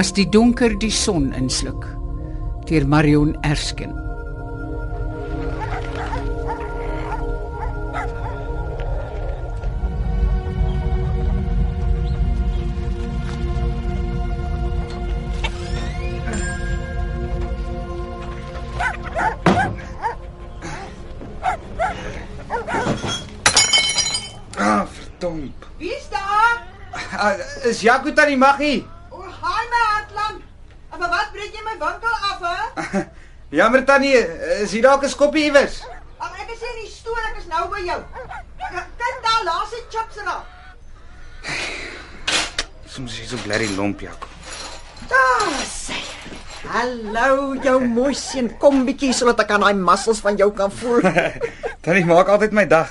As die donker die son insluk deur Marion Erskine Ah, verdomp. Wie's daar? Ah, is Jaco tannie Maggie? O, haai my hartland. Maar wat breek jy my winkel af, hè? Jammer tannie, is hier dalk 'n skoppie iewers? Ag ek is hier in die stoor, ek is nou by jou. K- Kyk daar, laat sy chips raak. Soms is jy so blerry lomp, Jaco. Daar sê. Hallo jou mooi seun, kom bietjie sodat ek aan daai muscles van jou kan voel. Tannie maak altyd my dag.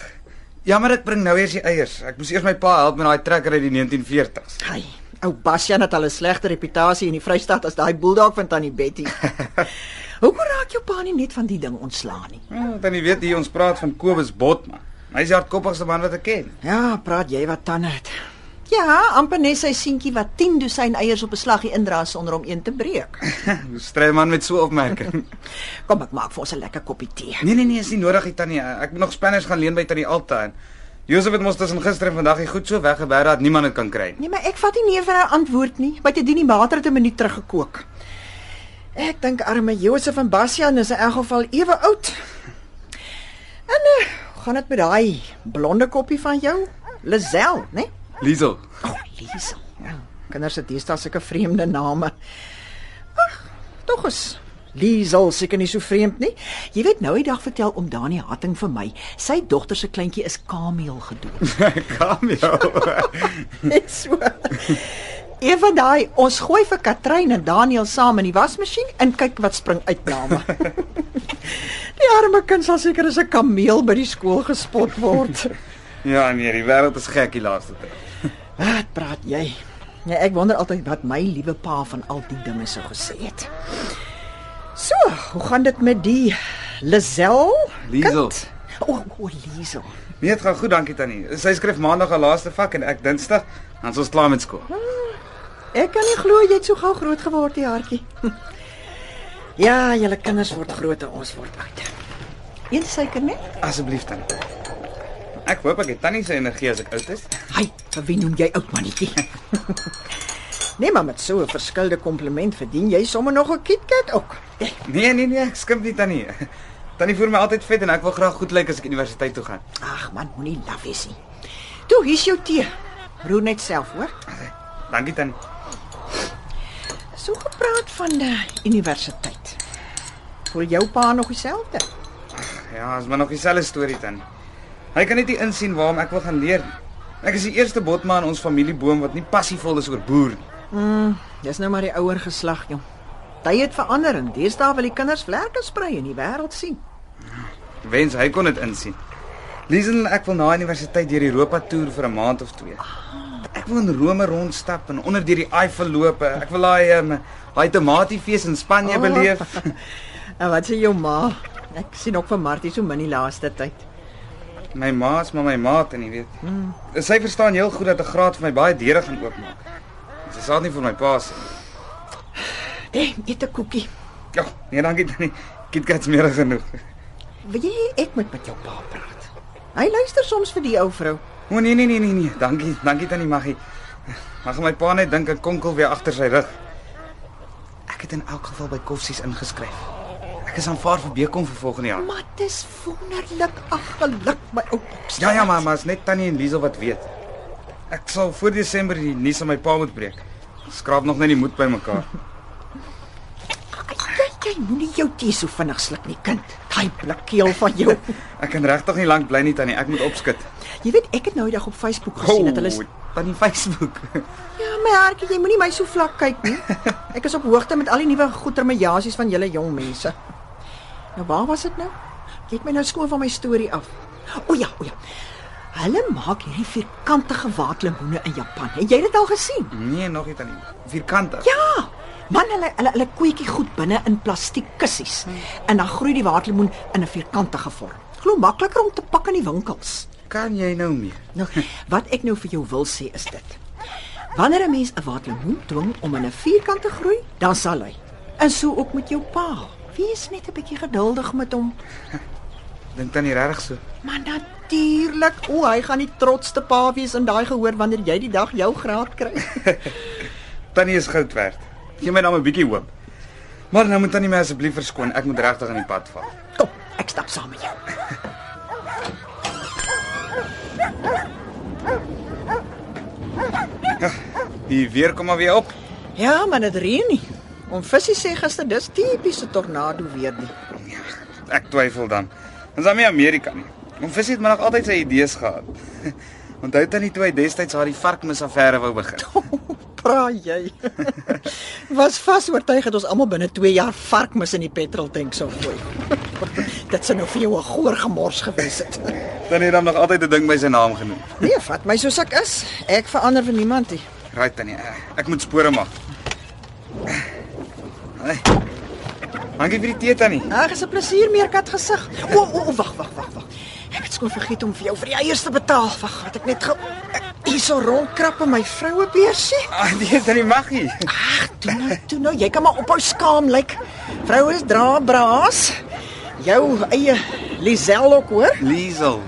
Jammer ek bring nou eers die eiers. Ek moes eers my pa help met daai trekker uit die 1940s. Hy, ou Bastian het al 'n slegte reputasie in die Vrystaat as daai bulldog van tannie Betty. Hoekom raak jou pa nie net van die ding ontslaan nie? Ja, tannie weet hier ons praat van Kobus Botman. Hy is die hardkoppigste man wat ek ken. Ja, praat jy wat tande het. Ja, amper net sy seentjie wat 10 dosyn eiers op 'n slaggie indra sonder om een te breek. Hoe stry man met so 'n opmerking? Kom ek maak vir ons 'n lekker koppie tee. nee nee nee, is nie nodig, tannie. Ek moet nog spanners gaan leen by tannie Alta en Josef het mos tussen gister en vandag hier goed so weggeberg dat niemand dit kan kry nie. Nee, maar ek vat nie nee vir 'n antwoord nie. Wat jy dien die water het 'n minuut terug gekook. Ek dink arme Josef en Bastian is in elk geval ewe oud. En uh, gaan dit met daai blonde koppie van jou? Lisel, né? Nee? Liesel. O, oh, Liesel. Ja, kinders het deesdae sulke vreemde name. Ag, tog is Liesel seker nie so vreemd nie. Jy weet nou die dag vertel om Dani Hatting vir my, sy dogter se kleintjie is Kameel gedoop. Kom jou. Net so. Een van daai, ons gooi vir Katrein en Daniel saam in die wasmasjien en kyk wat spring uit name. die arme kind sal seker as 'n kameel by die skool gespot word. ja nee, die wêreld is gek die laaste tyd. Wat praat jy? Ja, ek wonder altyd wat my liewe pa van al die dinge sou gesê het. So, hoe gaan dit met die? Liesel. kind? O, oh, o, Liesel. Nee, dit gaan goed, dankie tannie. Sy skryf maandag haar laaste vak en ek Dinsdag, dan is ons klaar met skool. Ek kan nie glo jy het so gou groot geword, die hartjie. Ja, julle kinders word groot en ons word oud. Een suiker net? Asseblief tannie. Ek hoop ek het tannie se energie as ek oud is. Hy, vir wie noem jy oud mannetjie? nee, maar met so 'n verskilde kompliment verdien jy sommer nog 'n KitKat ook. Nee, nee, nee, ek skimp nie tannie. Tannie voer my altyd vet en ek wil graag goed lyk as ek universiteit toe gaan. Ag man, moenie laf wees nie. Toe, hier's jou tee. Roer net self, hoor. Dankie tannie. So gepraat van die universiteit. Voel jou pa nog dieselfde? Ja, is maar nog dieselfde storie tannie. Hy kan net nie insien waarom ek wil gaan leer nie. Ek is die eerste botman in ons familieboom wat nie passievol is oor boer nie. Mm, dis nou maar die ouer geslag, jong. Tye het verander en deesdae wil die kinders vlerke sprei en die wêreld sien. Wens hy kon dit insien. Liesel en ek wil na universiteit deur Europa toer vir 'n maand of twee. Ek wil in Rome rondstap en onder deur die Eiffel loop. Ek wil daai um, daai tomatiefees in Spanje Oh. beleef. En wat sê jou ma? Ek sien ook vir Martie so min die laaste tyd. My ma is maar my maat en jy weet. Hmm. Sy verstaan heel goed dat 'n graad vir my baie deure gaan oopmaak. Sy sal nie vir my pa sê. Hey, eet 'n koekie. Ja, nee, dankie tannie. KitKat's meer genoeg. Wil jy ek moet met jou pa praat? Hy luister soms vir die ou vrou. O nee nee nee nee nee. Dankie, dankie tannie Maggie. Mag my pa net dink ek konkel weer agter sy rug. Ek het in elk geval by Koffsies ingeskryf. Ek is aanvaar vir Bekom vir volgende jaar. Maar dis wonderlik. Ag, geluk my ou. Ja ja, maar maar is net tannie en Liesel wat weet. Ek sal voor Desember die nuus aan my pa moet breek. Skraap nog net die moed bymekaar. Jy moenie jou tee so vinnig sluk nie, kind. Daai blikkeel van jou. Ek kan regtig nie lank bly nie tannie. Ek moet opskit. jy weet ek het nou die dag op Facebook gesien dat hulle tannie Facebook. Ja, my hartjie, jy moenie my so vlak kyk nie. Ek is op hoogte met al die nuwe goetermejasies van julle jong mense. Nou waar was dit nou? Jy het my nou skoon van my storie af. O ja, o ja. Hulle maak hierdie vierkantige waterlemoene in Japan. Het jy dit al gesien? Nee, nog nie tannie. Vierkante. Ja. Man, hulle hulle hulle koetjie goed binne in plastiek kussies en dan groei die waterlemoen in 'n vierkantige vorm. Glo makliker om te pak in die winkels. Kan jy nou meer? Nou, wat ek nou vir jou wil sê is dit. Wanneer 'n mens 'n watermeloen dwing om in 'n vierkant te groei, dan sal hy. En so ook met jou pa. Wees net 'n bietjie geduldig met hom. Dink tannie regtig so? Maar natuurlik, o, hy gaan die trotste pa wees in daai gehoor wanneer jy die dag jou graad kry. Tannie is goud werd. Gee my dan 'n bietjie hoop. Maar nou moet tannie my asseblief verskoon. Ek moet regtig aan die pad val. Kom, ek stap saam met jou. Die weer kom maar weer op. Ja, maar dit reën nie. Om Fissie sê gister dis tipiese tornado weer nie. Ek twyfel dan. Ons is nie Amerika nie. Om Visie het maar nog altyd sy idees gehad. Onthou tannie toe hy destyds haar die varkmis affære wou begin. Praat jy? Was vas oortuig dat ons almal binne 2 jaar varkmis in die petroltank sou gooi. Dit sou nou vir jou 'n goor gemors gewees het. Tannie het hom nog altyd 'n ding by sy naam genoem. Nee, vat my soos ek is. Ek verander vir niemand nie. Right tannie, ek moet spore maak. Hey. Dankie vir die tee tannie. Ag, is 'n plesier meerkat gesig. O, o, o, wag, wag, wag, wag. Ek het skoon vergeet om vir jou vir die eiers te betaal. Wag, wat ek net ge hierso rondkrap in my vroue beursie. Ah, nee, tannie mag nie. Ag, toe nou, toe nou, jy kan maar ophou skaam lyk. Vrouens dra braas. Jou eie Lisel ook hoor. Liesel.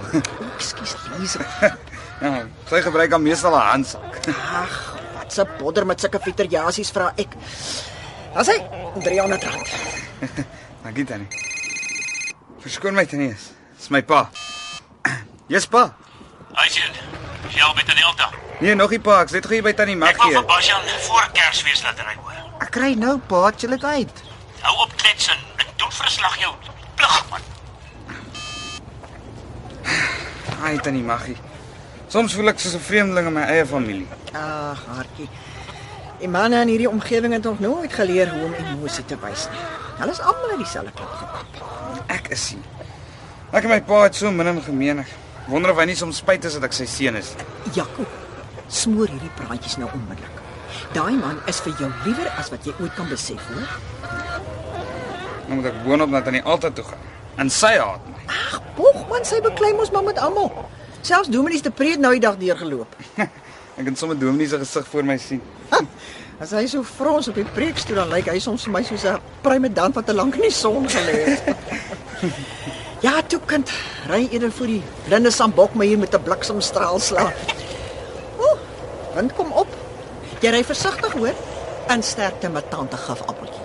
Ekskuus, Lisel. Ja, sy gebruik al meestal 'n handsak. Ag, wat 'n bodder met sulke fiteriasies vra ek. Dan sê 300 rand. Dankie tannie. Verskoon my tannie. Dis my pa. Yes pa. Hy sien. Jy al met die Delta. Nee, nog nie pa, ek sit gou hier by tannie Ek wou Maggie. vir Basjan voor Kersfees laat ry hoor. Ek kry nou pa, chill dit uit. Hou op klets en en doen verslag jou plig man. Ai tannie Maggie. Soms voel ek soos 'n vreemdeling in my eie familie. Ag, hartjie. Die manne in hierdie omgewing het nog nooit geleer hoe om emosie te wys nie. Hulle is almal uit dieselfde klop gekap. Ek is sien. Ek en my pa het so min in gemeen. Wonder of hy nie soms spyt is dat ek sy seun is. nie. Jaco, smoor hierdie praatjies nou onmiddellik. Daai man is vir jou liewer as wat jy ooit kan besef, hoor. Nou moet ek boonop na tannie altyd toe gaan. En sy haat my. Ag, pog man, sy beklei mos maar met almal. Selfs Dominie's te preet nou die dag deurgeloop. Ek kan sommer Dominee se gesig voor my sien. As hy so frons op die preekstoel dan lyk hy soms vir my soos 'n pruimedant wat te lank in die son gelê het. ja, toe kind, ry eerder voor die blinde sambok my hier met 'n bliksemstraal slaan. Ooh, wind kom op. Jy ry versigtig hoor. In sterkte met tante gif appeltjie.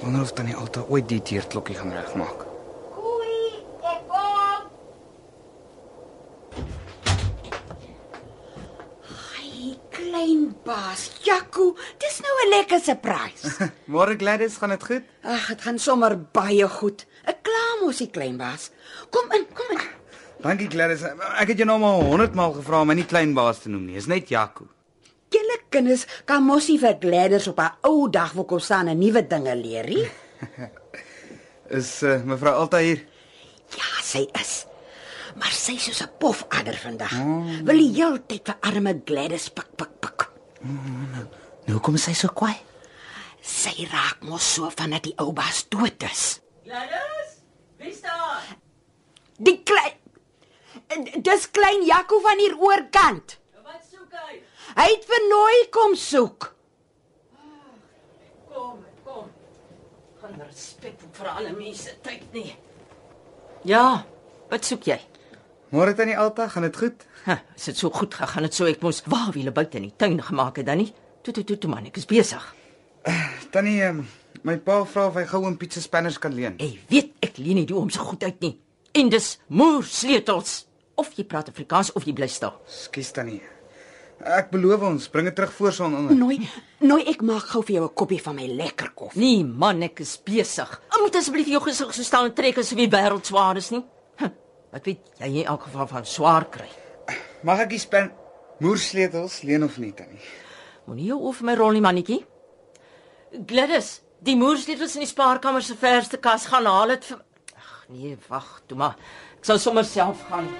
Wonder of tannie altyd ooit die teerklokkie gaan regmaak. Koei, ek kom. Ai, klein baas, Jaco, nou 'n surprise. Môre Gladys, gaan dit goed? Ag, dit gaan sommer baie goed. Ek kla mos die klein baas. Kom in, kom in. Dankie Gladys. Ek het jou nou maar 100 maal gevra om my nie klein baas te noem nie. Dis net Jaco. Julle kinders kan mos nie vir gladers op 'n ou dag wil kom staan en nuwe dinge leer nie. Is uh, mevrou altyd hier? Ja, sy is. Maar sy is soos 'n pofadder vandag. Wil die hele tyd vir arme Gladys pik pik pik. Nou kom sy so kwaai. Sy raak mos so van dat die ou baas dood is. Gladys, wie staan? Die klein Dis klein Jaco van hier oorkant. Wat soek hy? Hy het vir Nooi kom soek. Kom, kom. Gaan respek vir alle mense tyd nie. Ja, wat soek jy? Môre tannie Alta, gaan dit goed? Ha, is dit so goed gegaan dit so ek moes waar wiele buite in die tuin gemaak het dan nie? Toe toe toe toe man, ek is besig. Tannie, um, my pa vra of hy gou 'n pizza spanners kan leen. Jy weet ek leen nie die oom se goed uit nie. En dis moer sleutels. Of jy praat Afrikaans of jy bly stil. Skus tannie. Ek beloof ons bring dit terug voor son onder. Nooi, nooi ek maak gou vir jou 'n koppie van my lekker koffie. Nee man, ek is besig. Ek moet asseblief jou gesig so staan en trek asof jy wêreld swaar is nie. Huh, wat weet jy in elk geval van swaar kry? Mag ek die span moersleutels leen of nie tannie? Moenie jou oor vir my rol nie mannetjie. Gladys, die moersleutels in die spaarkamer se verste kas gaan haal dit vir Ag nee, wag, toe maar. Ek sal sommer self gaan.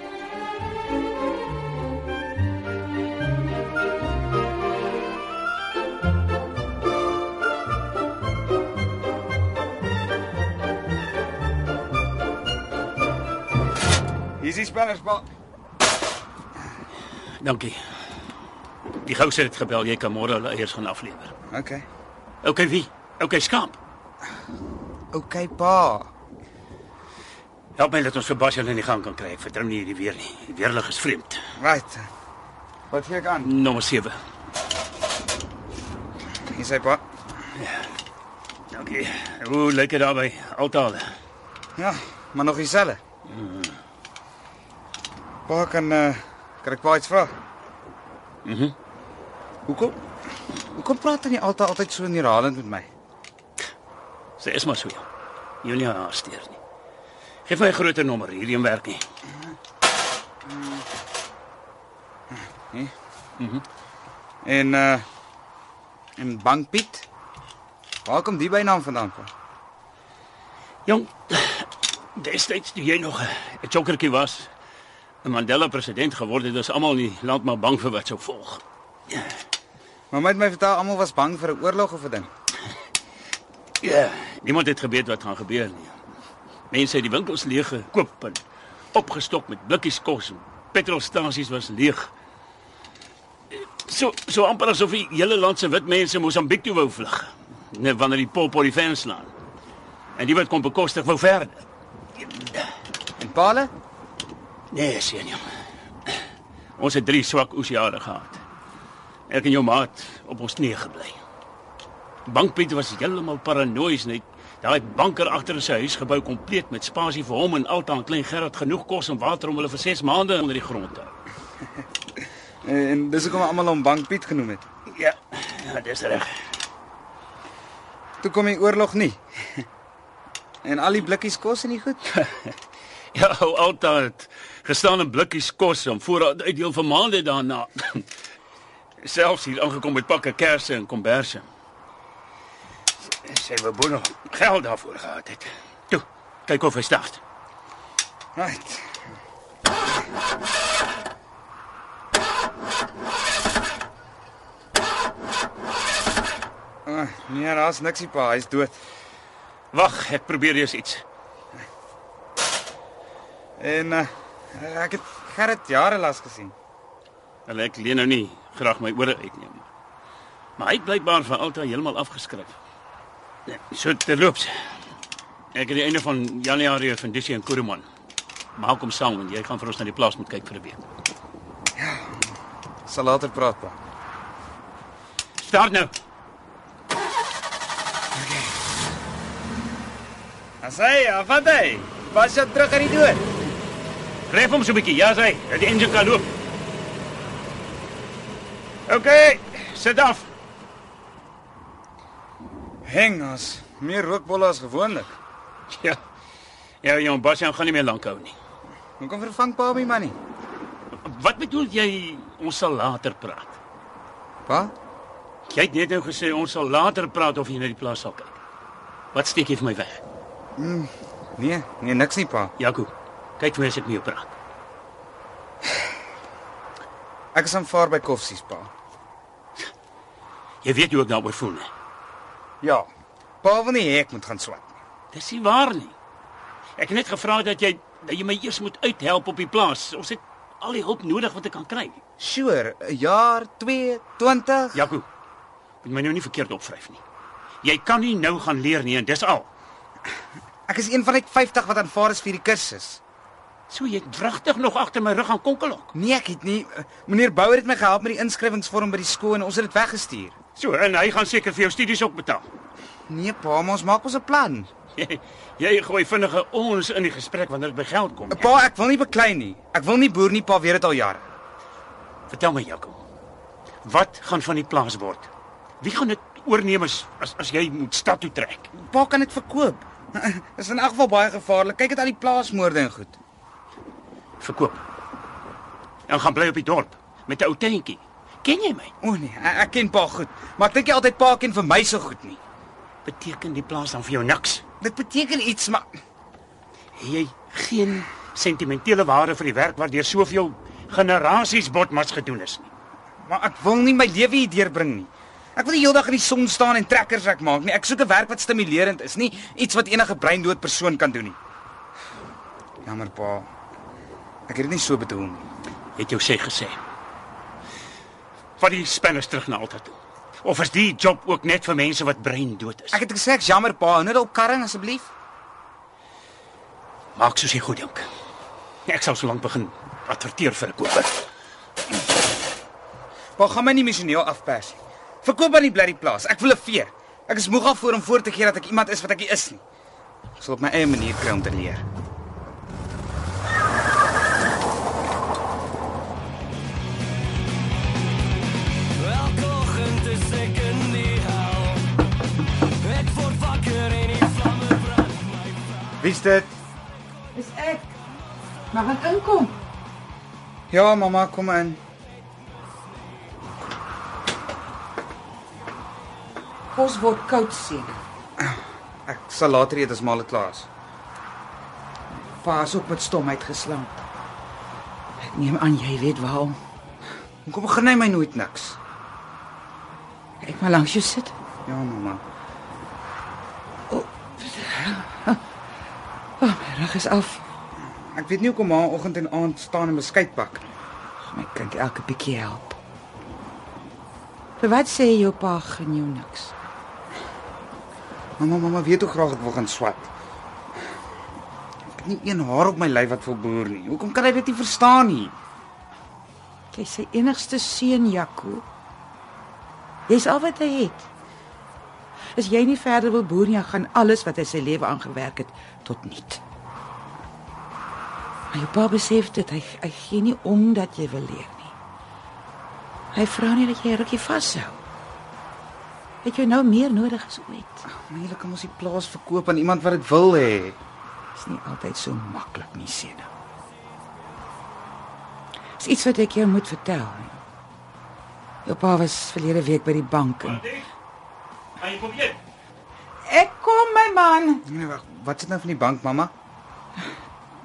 Hier's die spanners, pa. Dankie. Die gous het gebel jy kan môre hulle eiers gaan aflewer. Okay. Okay wie? Okay skaap. Okay, pa. Help my dat ons vir Basjan in die gang kan kry. Ek vertrou nie hierdie weer nie. Die weerlig is vreemd. Right. Wat gee ek aan? Nommer 7. Hier sê pa. Dankie. Hoe lyk dit daarby? Altale. Ja, maar nog dieselfde. Pa kan uh, kan ek iets vra? Mhm. Hoekom? Hoekom praat jy altyd altyd so neerhalend met my? Sy is maar so. Junie haar steur nie. Geef my 'n groter nommer. Hierdie een werk nie. En uh en Bankpiet? Waar kom die bynaam vandaan? Pa? Jong, destyds toe jy nog 'n chokkertjie was, 'n Mandela president geword het, is almal in die land maar bang vir wat sou volg. Maar my het my vertel almal was bang vir 'n oorlog of 'n ding. Ja, niemand het geweet wat gaan gebeur nie. Mense het die winkels leeg gekoop en opgestop met blikkies kos petrolstasies was leeg. So so amper asof die hele land se wit mense Mosambiek toe wou vlug. Net wanneer die Popo die fans slaan. En die wat kon bekostig wou verder. En Paale? Nee, sien jy. Ons het drie swak oesjare gehad. Ek en jou maat op ons knie gebly. Bankpiet was heeltemal paranoïes net. Daai banker agter in sy huis gebou kompleet met spasie vir hom en Alta en klein Gerard genoeg kos en water om hulle vir 6 maande onder die grond te hou. En dis hoekom almal hom Bankpiet genoem het. Ja, ja, dis reg. Toe kom die oorlog nie. En al die blikkies kos en nie goed. Ja, ou Alta het gestaan in blikkies kos om voorraad uitdeel vir maande daarna. Selfs hier aangekom met pakke kersse en komberse. Sy wou bono geld daarvoor gehad het. Toe, kyk of hy start. Right. Ah, nee, daar's niks hier pa, hy's dood. Wag, ek probeer eers iets. En uh, ek het Gerrit jare lank gesien. Hulle ek leen nou nie graag my ore uitneem. Maar hy het blykbaar van altyd heeltemal afgeskryf. Ja, so terloops. Ek het die einde van Januarie van Disie en Kuruman. Maak hom saam en jy gaan vir ons na die plaas moet kyk vir 'n week. Sal later praat pa. Start nou. Asai, afadai. Was jy terug aan die dood? Ref hom so 'n bietjie. Ja, sy. Dat die engine kan loop. OK, sit af. Heng as meer rookbolle as gewoonlik. Ja. Ja, Jan Basjan gaan nie meer lank hou nie. Hoekom vervang pa my man nie? Wat bedoel jy ons sal later praat? Pa? Jy het net nou gesê ons sal later praat of jy na die plaas sal kyk. Wat steek jy vir my weg? Nee, nee niks nie pa. Jaco, kyk my as ek met jou praat. Ek is aanvaar by Koffsies pa. Jy weet hoe ek daaroor voel, nee. Ja. Pa wil nie hê ek moet gaan swat nie. Dis nie waar nie. Ek het net gevra dat jy dat jy my eers moet uithelp op die plaas. Ons het al die hulp nodig wat ek kan kry. Sure, 'n jaar, 2, 20. Jaco, moet my nou nie verkeerd opvryf nie. Jy kan nie nou gaan leer nie en dis al. Ek is een van net 50 wat aanvaar is vir die kursus. So jy het wragtig nog agter my rug aan konkelok. Nee, ek het nie meneer Bouwer het my gehelp met die inskrywingsvorm by die skool en ons het dit weggestuur. So en hy gaan seker vir jou studies ook betaal. Nee pa, ons maak ons 'n plan. Jy, jy gooi vinnige ons in die gesprek wanneer dit by geld kom. Pa, ek wil nie beklei nie. Ek wil nie boer nie, pa weet dit al jare. Vertel my Jaco. Wat gaan van die plaas word? Wie gaan dit oorneem as as, as jy moet stad toe trek? Pa kan dit verkoop. Dis in elk geval baie gevaarlik. Kyk dit al die plaasmoorde en goed. Verkoop. En gaan bly op die dorp met 'n ou tentjie. Ken jy my? O nee, ek, ek ken pa goed, maar ek dink jy altyd pa ken vir my so goed nie. Beteken die plaas dan vir jou niks? Dit beteken iets, maar jy geen sentimentele waarde vir die werk waardeur soveel generasies botmas gedoen is nie. maar ek wil nie my lewe hier deurbring nie. Ek wil die hele dag in die son staan en trekkersrek maak nie. Ek soek 'n werk wat stimulerend is, nie iets wat enige breindood persoon kan doen nie. Jammer pa. Ek het dit nie so bedoel nie. Het jou sê gesê. Vat die spanners terug na altyd toe. Of is die job ook net vir mense wat brein dood is? Ek het gesê ek's jammer pa, hou net op karring asseblief. maak soos jy goed dink. Ek sal sōlank begin adverteer vir 'n koper. Pa, gaan my nie missioneel afpers nie. Verkoop aan die blerrie plaas. Ek wil 'n vee. Ek is moeg daarvoor om voor te gee dat ek iemand is wat ek nie is nie. Ek sal op my eie manier kry om te leer. Wie's dit? Dis ek. Mag ek inkom? Ja, mamma, kom in. Kos word koud seker. Ek sal later eet as maar klaar is. Pa is ook met stomheid geslaan. Ek neem aan jy weet waarom. Hoekom begin hy my nooit niks? Kyk maar langs jou sit. Ja, mamma. Rug is af. Ek weet nie hoekom ma oggend en aand staan en beskuit bak nie. My kind elke bietjie help. Vir wat sê jou pa gen jou niks? Mamma, mamma weet hoe graag ek wil gaan swat. Ek het nie een haar op my lyf wat wil boer nie. Hoekom kan hy dit nie verstaan nie? Jy sy enigste seun Jaco. Dis al wat hy het. As jy nie verder wil boer nie, gaan alles wat hy sy lewe aangewerk het tot niet. Maar jou pa besef dit, hy hy gee nie om dat jy wil leer nie. Hy vra nie dat jy rukkie vashou. Het jy nou meer nodig as ooit? Maar jy kan mos die plaas verkoop aan iemand wat dit wil hê. Dis nie altyd so maklik nie, Sena. Dis iets wat ek jou moet vertel. Jou pa was verlede week by die bank en Hy kom jy. Ek kom my man. Nee, wag. Wat is nou van die bank, mamma?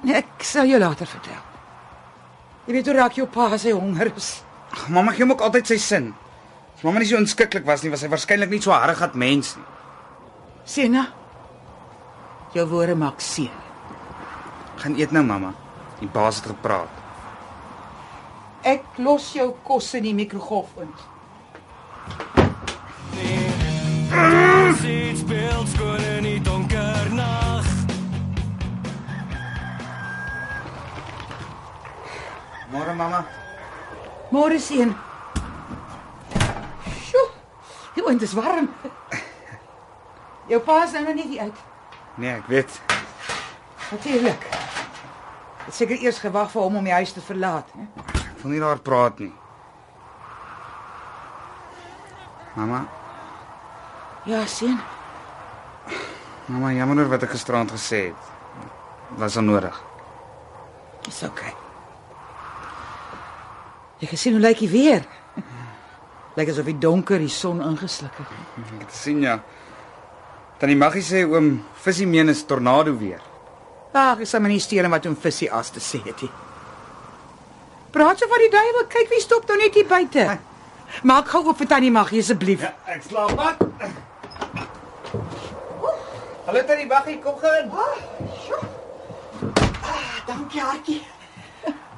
Ek sal jou later vertel. Jy weet hoe raak jou pa as hy honger is. Ag, mamma gee hom ook altyd sy sin. As mamma nie so onskikkelik was nie, was hy waarskynlik nie so harregat mens nie. Sena. Jou woorde maak seën. Gaan eet nou, mamma. Die baas het gepraat. Ek los jou kos in die mikrogolf in. Sit speel skoon Môre, mamma. Môre seën. Sjoe. Die wind is warm. Jou pa is nou nog nie uit. Nee, ek weet. Natuurlik. Het seker eers gewag vir hom om die huis te verlaat, hè? Ek wil nie daar praat nie. Mamma, Ja, seën. mamma, jammer oor wat ek gisterand gesê het. Was onnodig. Dis oukei. Jy gesien hoe lyk die weer? Lyk asof die donker die son ingesluk het. Ek het sien ja. Tannie Maggie sê oom Visie meen is tornado weer. Ag, ek sal my nie steur wat om visie as te sê het nie. Praat so van die duiwel, kyk wie stop nou net hier buite. Maak gou oop vir tannie Maggie asseblief. ek slaap pad. Hallo Tannie Maggie, kom gou in. Dankie, Hartjie.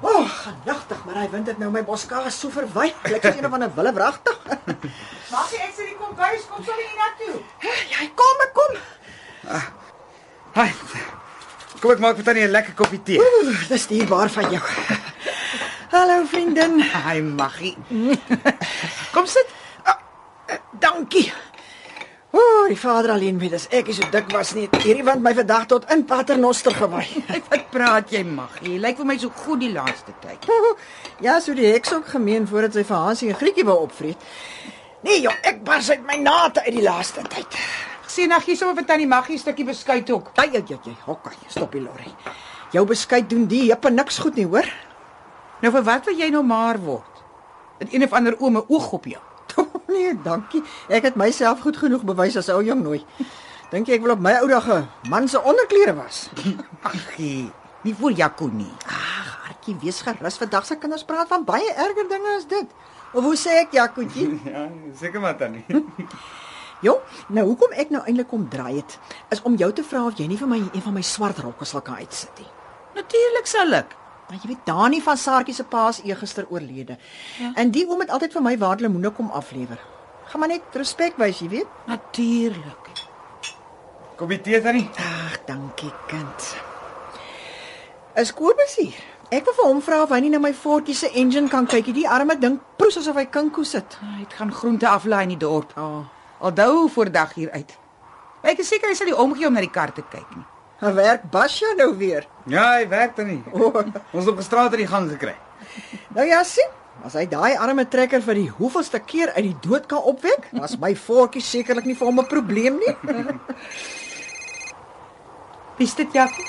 O, oh, genigtig, maar hy wind dit nou my boskaas so verwy. Lyk as een van 'n wille wragtig. Maggie, ek sê die kombuis kom sommer hier na toe. Ja, kom, ek kom. Hi. Kom ek maak vir Tannie 'n lekker koppie tee. Oeh, dis dierbaar van jou. Hallo vriendin. Hy Maggie. kom sit. Ah, eh, dankie. O, oh, die vader alleen weet as ek is so dik was nie. Hierdie wind my vandag tot in paternoster gewy. Wat praat jy Maggie? Jy lyk vir my so goed die laaste tyd. ja, so die heks ook gemeen voordat sy vir Hansie 'n grietjie wou opvreet. Nee, joh, ek bars uit my nate uit die laaste tyd. Sien nou gee sommer vir tannie Maggie 'n stukkie beskuit ook. Jy jy jy, hokkie, stop die lorry. Jou beskuit doen die heppe niks goed nie, hoor? Nou vir wat wil jy nou maar word? Het een of ander oom 'n oog op jou. Nee, dankie. Ek het myself goed genoeg bewys as ou jong nooi. Dink jy ek wil op my ou dag 'n man se onderklere was? Maggie, nie vir Jaco nie. Ag, hartjie, wees gerus. Vandag se kinders praat van baie erger dinge as dit. Of hoe sê ek, Jacoetjie? Ja, seker maar Tannie. Jo, nou hoekom ek nou eintlik kom draai het, is om jou te vra of jy nie vir my een van my swart rokke sal kan uitsit nie. Natuurlik sal ek. Maar jy weet Dani van Saartjie se pa is eergister oorlede. Ja. En die oom het altyd vir my waar lemoene kom aflewer. Gaan maar net respek wys, jy weet. Natuurlik. Kom tee tannie? Ag, dankie kind. Is Kobus hier? Ek wil vir hom vra of hy nie na my voetjie se engine kan kyk. Die arme ding proes asof hy kinko sit. Hy het gaan groente aflaai in die dorp. Oh. Al dou voor dag hier uit. Ek is seker hy sal nie omgee om na die kar te kyk nie. Hy werk Basja nou weer. Ja, hy werk tannie. Oh. Ons het op gestraat in die gang gekry. Nou ja, sien. As hy daai arme trekker vir die hoeveelste keer uit die dood kan opwek, was my voetjie sekerlik nie vir hom 'n probleem nie. Wie's dit Jaco?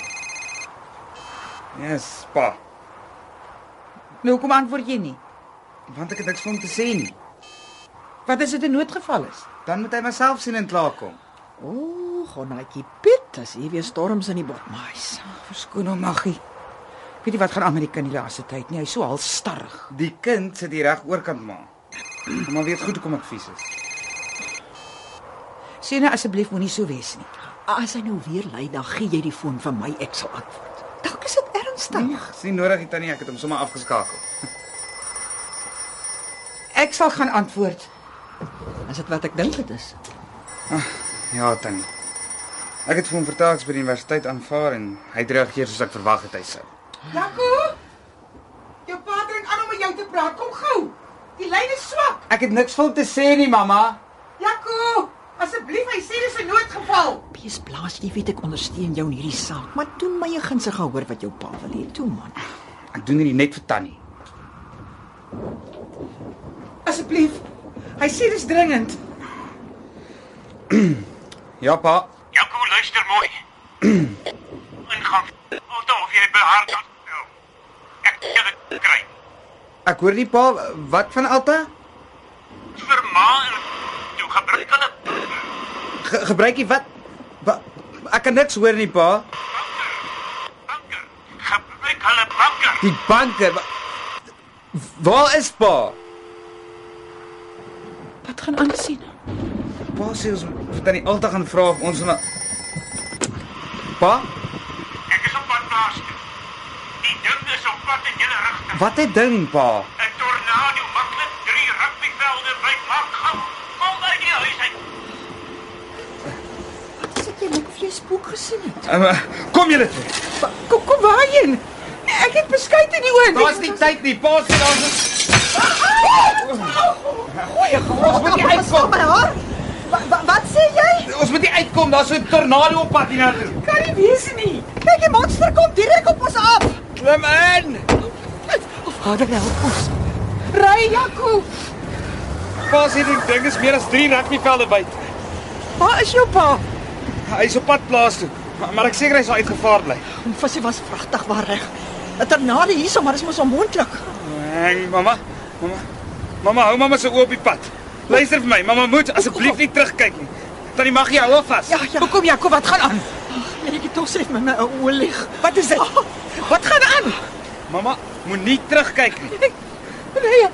Yes, pa. Nou kom antwoord jy nie. Want ek het niks vir hom te sê nie. Wat as dit 'n noodgeval is? Dan moet hy myself sien en klaarkom. O, oh, gonnaatjie Piet, as hier weer storms in die botmais. Verskoon hom maggie. Weet jy wat gaan aan met die kind die laaste tyd nie? Hy's so halstarrig. Die kind sit hier reg oorkant ma. Maar weet goed hoekom ek vies is. Sê nou asseblief moenie so wees nie. As hy nou weer lui, dan gee jy die foon vir my, ek sal antwoord. Dalk is dit ernstig. Dis nie nodig nie tannie, ek het hom sommer afgeskakel. Ek sal gaan antwoord. Is dit wat ek dink dit is? Ja, tannie. Ek het vir hom vertel ek's by die universiteit aanvaar en hy het reageer soos ek verwag het hy sou. Jaco! Jou pa drink aan om met jou te praat. Kom gou. Die lyn is swak. Ek het niks hom te sê nie, mamma. Jaco, asseblief, hy sê dis 'n noodgeval. Wees blaas, jy weet ek ondersteun jou in hierdie saak, maar doen my 'n gunstige hoor wat jou pa wil hê. Toe man. Ek doen hierdie net vir tannie. Asseblief. Hy sê dis dringend. Ja, pa. Luister mooi. Ingang. Alto of jy behaar kan. Ek kan dit kry. Ek hoor nie pa, wat van Alta? Vir ma en jou gebruik hulle Ge gebruik jy wat? Wa ek kan niks hoor nie, pa. banker. Gebruik hulle banker. Die banke. Wa waar is pa? Wat gaan aan sien? Pa sê ons moet vir tannie Alta gaan vra of ons na Pa, Ek is op pad naas toe. Die ding is op pad in julle rigting. wat 'n ding, pa? 'n Tornado maklik drie rugbyvelde by maak gou. Kom by die huis uit. Wat sê jy lyk of jy spook gesien het? Um, kom julle toe. Kom kom waarheen? Ek het beskuit in die oond. Daar's nie tyd nie. Pa sê daar's Goeie God, moet jy uitkom. Wat, wat, sê jy? Ons moet nie uitkom. Daar's so 'n tornado op pad hiernatoe. Kan nie wees nie. Kyk, die monster kom direk op ons af. Klim in. Vader help ons. Ry Jaco. Pa sê die ding is meer as 3 rugbyvelde by. Waar is jou pa? Hy's op pad plaas toe. Maar, maar ek seker hy sal uitgevaar bly. Hom visie was vragtig waar reg. 'n Tornado hierso, maar dis mos onmoontlik. Hang, mamma. Mamma. Mamma, hou mamma se oë op die pad. Luister vir my. Mamma moet asseblief nie terugkyk nie. Tannie mag jy hou haar vas. Ja, ja. Hoekom Jaco, wat gaan aan? Ek het tog sê met my oë lig. Wat is dit? Wat gaan aan? Mamma, moenie terugkyk nie. Nee. Nee.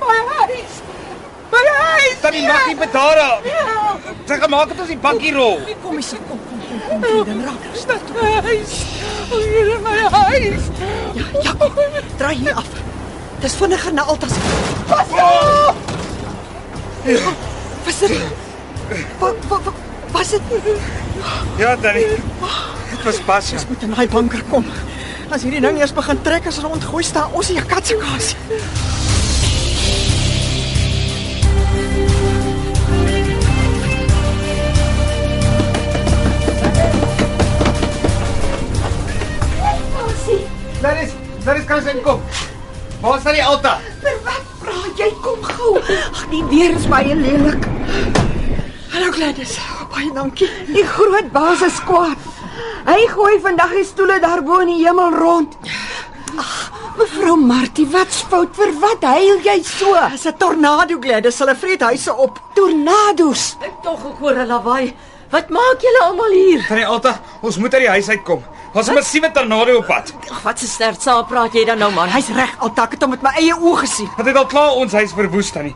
My huis. My huis. Tannie mag nie bedaar haar. Sy gemaak het ons die bakkie rol. Kom eens, kom, kom, kom, kom, dan raak. Stad my huis. O, hier in my huis. Ja, ja, kom. Draai hier af. Dis vinniger na Altas. Pas op. Was dit? Wat wat wat was dit? Ja, Tannie. Dit was pas. Ja. Moet in daai banker kom. As hierdie ding eers begin trek as ons ontgooi staan ons hier katsekaas. Daar is, daar is kan sy kom. Waar is die Alta? Vra jy? Kom gou. Ag, die weer is baie lelik. Hallo Gladys. Baie dankie. Die groot baas is kwaad. Hy gooi vandag die stoele daarbo in die hemel rond. Ag, mevrou Martie, wat's fout? Vir wat huil jy so? Dis 'n tornado Gladys. Hulle vreet huise op. Tornado's. Ek tog ek hoor 'n lawaai. Wat maak julle almal hier? Tannie Alta, ons moet uit die huis uitkom. Daar's 'n massiewe tornado op pad. Ag, wat 'n sterk saak praat jy dan nou man? Hy's reg, Alta, ek het hom met my eie oë gesien. Het dit al klaar ons huis verwoes tannie.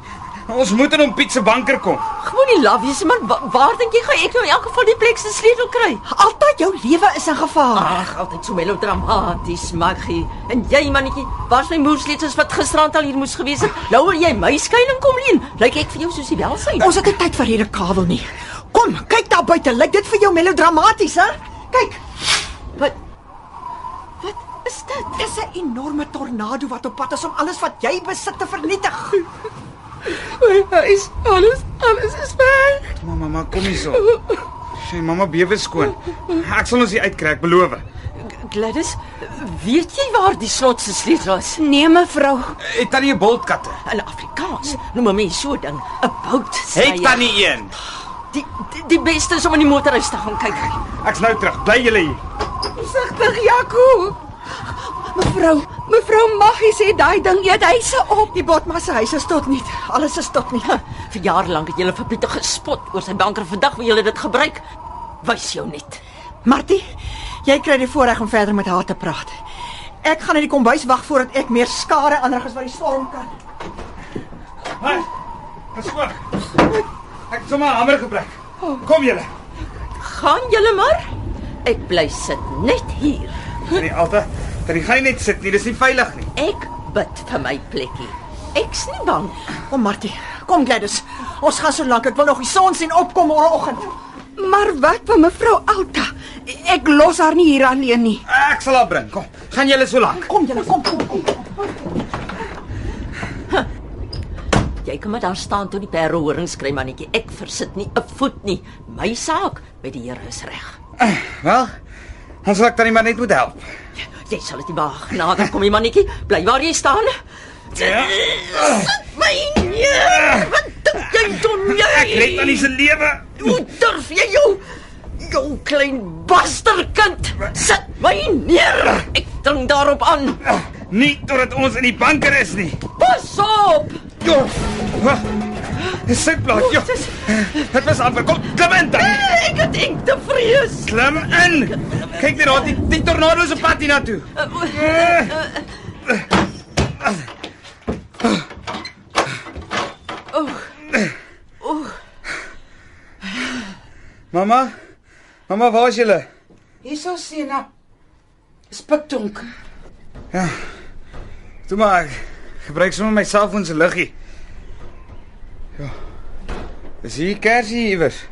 Ons moet in hom Piet se banker kom. Gewoon nie laf wees man. Wa waar dink jy gaan ek nou in elk geval die plek se sleutel kry? Altyd jou lewe is in gevaar. Ag, altyd so melodramaties, Maggie. En jy mannetjie, waar's my moersleutels wat gisterand al hier moes gewees het? Nou wil jy my skuilings kom leen. Lyk ek vir jou soos die welsyn? Ons het nie tyd vir hierdie kabel nie. Kom, kyk daar buite. Lyk dit vir jou melodramaties, hè? Kyk, Wat Wat is dit? dis 'n enorme tornado wat op pad is om alles wat jy besit te vernietig. My huis, alles, alles is weg. Maar mamma, kom hier. Sy mamma bewe skoon. Ek sal ons hier uitkry, beloof. Gladys, weet jy waar die slot se sleutel is? Nee mevrou. Het tannie 'n boltkatte? In Afrikaans noem 'n mens so 'n ding 'n bout. Het tannie een? die, die die beste is om in die motorhuis te gaan kyk. Ek's nou terug. Bly julle hier. Versigtig, Jaco. Mevrou, mevrou Maggie sê daai ding eet huise op. Die botma se huis is tot nie. Alles is tot nie. Vir jare lank het julle vir Pieter gespot oor sy banker. Vandag wil julle dit gebruik. Wys jou net. Martie, jy kry die voorreg om verder met haar te praat. Ek gaan in die kombuis wag voordat ek meer skade aanrig as wat die storm kan. Hey. Op. Ek het sommer 'n hamer gebruik. Kom julle. Gaan julle maar. Ek bly sit net hier. Nee, Alta, dan gaan jy net sit nie. Dis nie veilig nie. Ek bid vir my plekkie. Ek's nie bang. Kom Martie, kom Gladys. Ons gaan so lank. Ek wil nog die son sien opkom môreoggend. Maar wat van mevrou Alta? Ek los haar nie hier alleen nie. Ek sal haar bring. Kom. Gaan julle so lank. Kom julle, kom kom kom. Jy kan maar daar staan toe die perde horings kry mannetjie. Ek versit nie 'n voet nie. My saak met die Here is reg. Wel, dan sal ek tannie maar net moet help. Jy sal dit waag. Nader kom jy mannetjie. Bly waar jy staan. Ja. My nee. Wat dink jy doen jy? Ek red tannie se lewe. Hoe durf jy jou jou klein basterkind sit my neer. Ek dring daarop aan. Nie totdat ons in die banker is nie. Pas op. Jo. Wag. Dis sy plaas. Jo. Dit was amper. Kom, klim in dan. Ek het eng te vrees. Klim in. Kyk net daar, die, die tornado is op pad hiernatoe. Mamma? Mamma, waar is julle? Hierso Sena. Dis pikdonker. Toe maar. Gebruik sommer my selfoon se liggie. Ja. Is hier kersie iewers?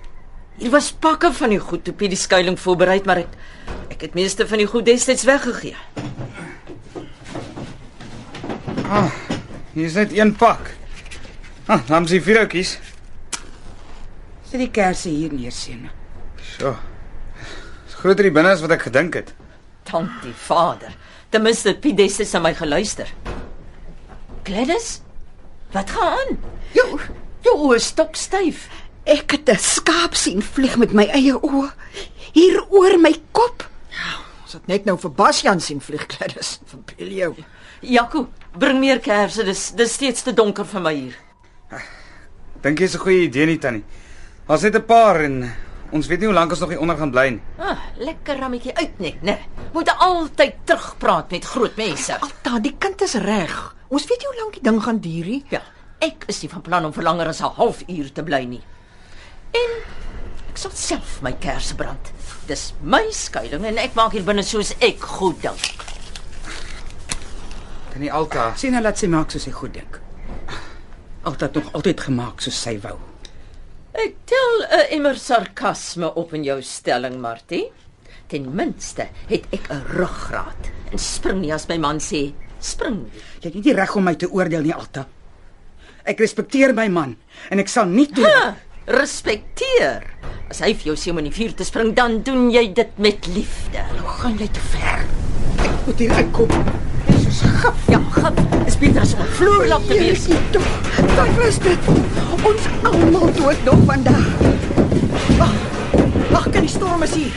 Hier was pakke van die goed op hierdie skuilings voorberei, maar ek ek het meeste van die goed destyds weggegee. Hier is net een pak. Ah, dan is die vier oudjies. Sit die kersse hier neer Sena. So. Dis groter hier binne as wat ek gedink het. Tantie Vader. Ten minste Piet destyds aan my geluister. Gladys, wat gaan aan? Jou jou oë is stokstyf. Ek het 'n skaap sien vlieg met my eie oë hier oor my kop. Ons het net nou vir Basjan sien vlieg Gladys. Verbeel jou. Jaco, bring meer kersse. Dis dis steeds te donker vir my hier. Dink jy is 'n goeie idee nie tannie? Ons het 'n paar en ons weet nie hoe lank ons nog hier onder gaan bly nie. Ah, lekker rammetjie uit net, né? Moet altyd terugpraat met groot mense. Alta, die kind is reg. Ons weet nie hoe lank die ding gaan duur nie. Ja, ek is nie van plan om vir langer as 'n halfuur te bly nie. En ek sal self my kersse brand. Dis my skuilings en ek maak hier binne soos ek goed dink. Tannie Alta. Sena laat sy maak soos sy goed dink. Altyd nog altyd gemaak soos sy wou. Ek tel 'n immer sarkasme op in jou stelling, Martie. Ten minste het ek 'n ruggraat en spring nie as my man sê spring nie. Jy het nie die reg om my te oordeel nie, Alta. Ek respekteer my man en ek sal nie toe Ha, respekteer. As hy vir jou sê om in die vuur te spring, dan doen jy dit met liefde. Hoe gaan jy te ver? Ek moet hier uitkom. Ja, gip. Is beter as om vloerlap te wees. Tog, wat was dit? Ons almal dood nog vandag. Wag, kan die storm is hier.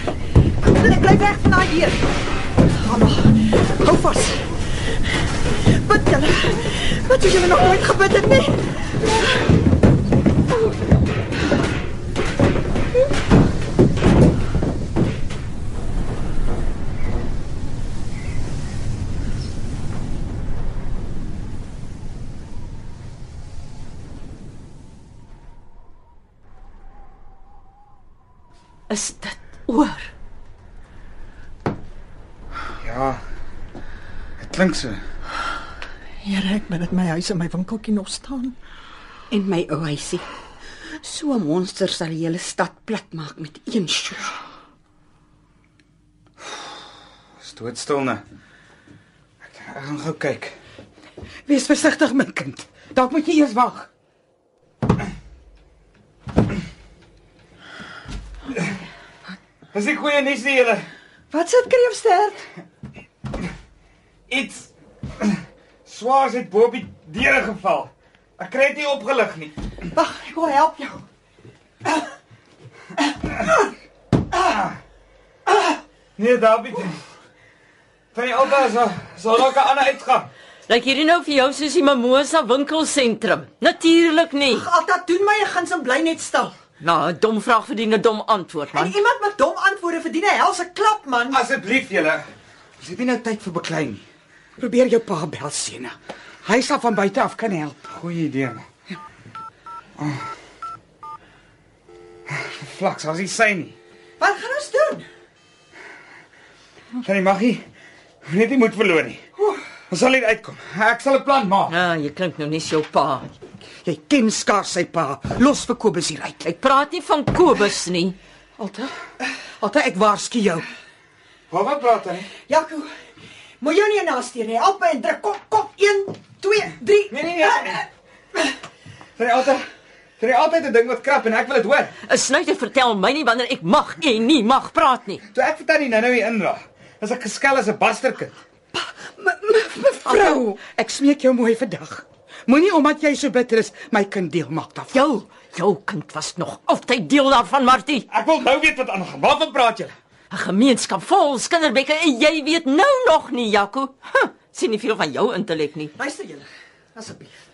Ek bly weg van daai deur. Mamma, hou vas. Bid julle. Wat het julle nog nooit gebid het nie? Is dit oor? Ja. Dit klink so. Here, ek ben dit my huis en my winkeltjie nog staan. En my ou huisie. So 'n monster sal die hele stad plat maak met een sjoe. Stootstil nou. Ek, ek gaan gou kyk. Wees versigtig my kind. Dalk moet jy eers wag. Dis nie goeie nuus nie, julle. Wat sit kreefstert? Iets swaars het bo op die deure geval. Ek kry dit nie opgelig nie. Wag, ek wil help jou. Nee, David. Van die alta so so nog 'n ander uitgang. Lyk hierdie nou vir jou soos die Mimosa winkelsentrum? Natuurlik nie. Altyd doen my 'n guns en bly net stil. Nou, 'n dom vraag verdien 'n dom antwoord, En man. iemand met dom antwoorde verdien 'n helse klap, man. Asseblief julle. Ons het nie nou tyd vir beklei nie. Probeer jou pa bel Sena. Hy sal van buite af kan help. Goeie idee. man. Oh. Flaks, as hy sê nie. Wat gaan ons doen? Van die maggie. Net nie moet verloor nie. Ons sal hier uitkom. Ek sal 'n plan maak. Ja, jy klink nou nie so pa. Jy ken skaars sy pa. Los vir Kobus hier uit. Ek praat nie van Kobus nie. Alta. Alta, ek waarsku jou. Wat praat hy? Jaco. Moet jou nie nasteur nie. Help my en druk kop kop 1 2 3. Nee nee nee. Die alta. Van die altyd 'n ding wat krap en ek wil dit hoor. 'n Snyder vertel my nie wanneer ek mag en nie mag praat nie. Toe ek vertel nie nou-nou hier indra. As ek geskel as 'n basterkind. Vrou, ek smeek jou mooi vandag. Moenie omdat jy so bitter is my kind deel maak daarvan. Jou, jou kind was nog altyd deel daarvan, Martie. Ek wil nou weet wat aangaan. Waarvan praat julle? 'n Gemeenskap vol skinderbekke en jy weet nou nog nie, Jaco. Huh, sien nie veel van jou intellek nie. Luister julle. Asseblief.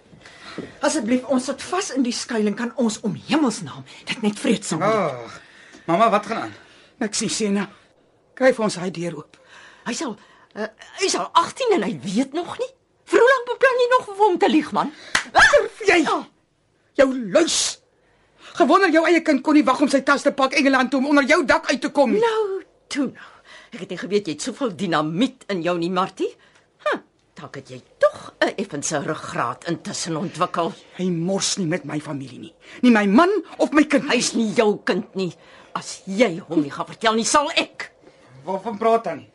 Asseblief, ons sit vas in die skuiling kan ons om hemelsnaam dit net vreedsaam. Oh. Ag. Mamma, wat gaan aan? Ek sien Sena. Kyk vir ons hy deur oop. Hy sal uh, hy sal 18 en hy weet nog nie. Vir hoe lank beplan jy nog vir hom te lieg, man? Durf jy? Jou luis. Gewonder jou eie kind kon nie wag om sy tas te pak Engeland toe om onder jou dak uit te kom nie. Nou, toe nou. Ek het nie geweet jy het soveel dinamiet in jou nie, Martie. Huh, dalk het jy tog 'n effense ruggraat intussen ontwikkel. Hy mors nie met my familie nie. Nie my man of my kind. Hy's nie jou kind nie. As jy hom nie gaan vertel nie, sal ek. Waarvan praat Tannie?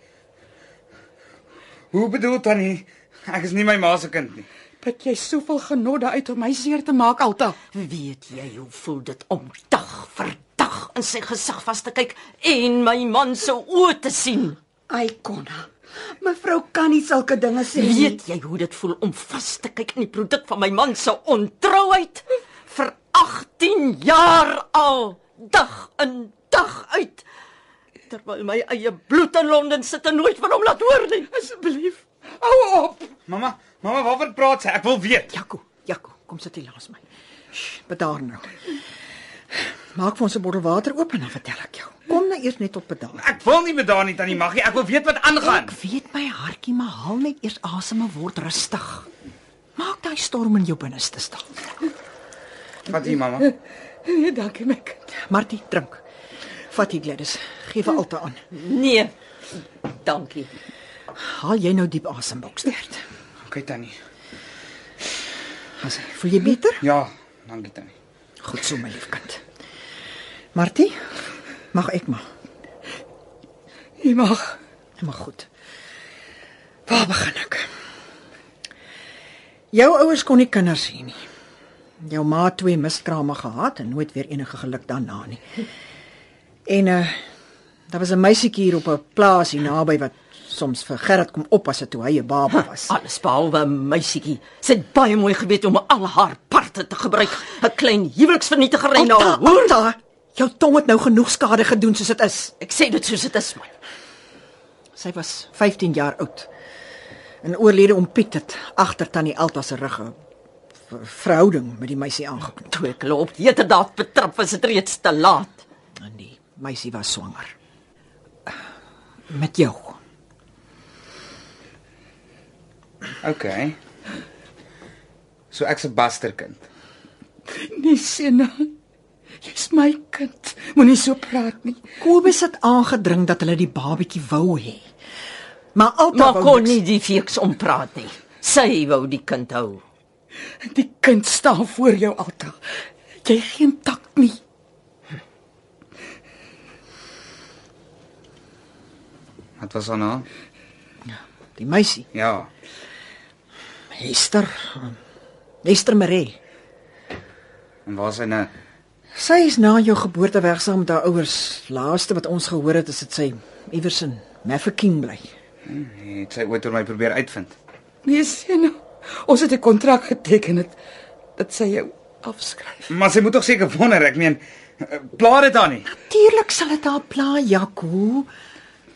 Hoe bedoel Tannie? Ek is nie my ma se kind nie. Put jy soveel genot daaruit om my seer te maak, Alta? Weet jy hoe voel dit om dag vir dag in sy gesig vas te kyk en my man se oë te sien? Ai konna. Mevrou kan nie sulke dinge sê nie. Weet jy hoe dit voel om vas te kyk in die produk van my man se ontrouheid vir 18 jaar al, dag in dag uit. Terwyl my eie bloed in Londen sit en nooit van hom laat hoor nie. Asseblief, hou op. Mamma, mamma, waarvan praat sy? Ek wil weet. Jaco, Jaco, kom sit hier langs my. Sst, Bedaar nou. Maak vir ons 'n bottel water oop en dan vertel ek jou. Kom nou eers net tot bedaar. Ek wil nie met daar nie Tannie Maggie. Ek wil weet wat aangaan. Ek weet my hartjie, maar haal net eers asem en word rustig. Maak daai storm in jou binneste stil. Wat hier, mamma? Nee, dankie my kind. Martie, drink. Vat hier Gladys. Geef vir altyd aan. Nee. Dankie. Haal jy nou diep asem, Bokstert. OK, Tannie. As voel jy beter? Ja, dankie Tannie. Goed so my liefkind. Martie, mag ek maar. Jy mag. Maar goed. Waar begin ek? Jou ouers kon nie kinders hê nie. Jou ma het twee miskrame gehad en nooit weer enige geluk daarna nie. En uh daar was 'n meisietjie hier op 'n plaas hier naby wat soms vir Gerrit kom oppas toe hy 'n baba was. Alles behalwe 'n meisietjie. Sy het baie mooi geweet om al haar parte te gebruik. 'n Klein huweliksvernietiger en nou hoor. Alta, jou tong het nou genoeg skade gedoen soos dit is. Ek sê dit soos dit is man. Sy was 15 jaar oud. En oorlede om Piet het agter tannie Alta se rug 'n verhouding met die meisie aangekoop. Toe ek hulle op heterdaad betrap was dit reeds te laat. En die meisie was swanger. Met jou. OK. So ek's 'n basterkind. Nee, Sena. Jy's my kind. Moenie so praat nie. Kobus het aangedring dat hulle die babatjie wou hê. Maar Alta Maar kon niks. nie die feeks ompraat nie. Sy wou die kind hou. Die kind staan voor jou altaar. Jy geen tak nie. Wat was haar naam? Die meisie, Ja. Hester. Hester Marie. En waar is sy nou? Sy is na jou geboorte weg saam met haar ouers. Laaste wat ons gehoor het is dit sy iewers in Mafeking bly. Het sy ooit oor my probeer uitvind? Nee, sien. Ons het 'n kontrak geteken het dat sy jou afskryf. Maar sy moet tog seker wonder, ek meen, pla dit aan nie. Natuurlik sal dit haar pla, Jaco.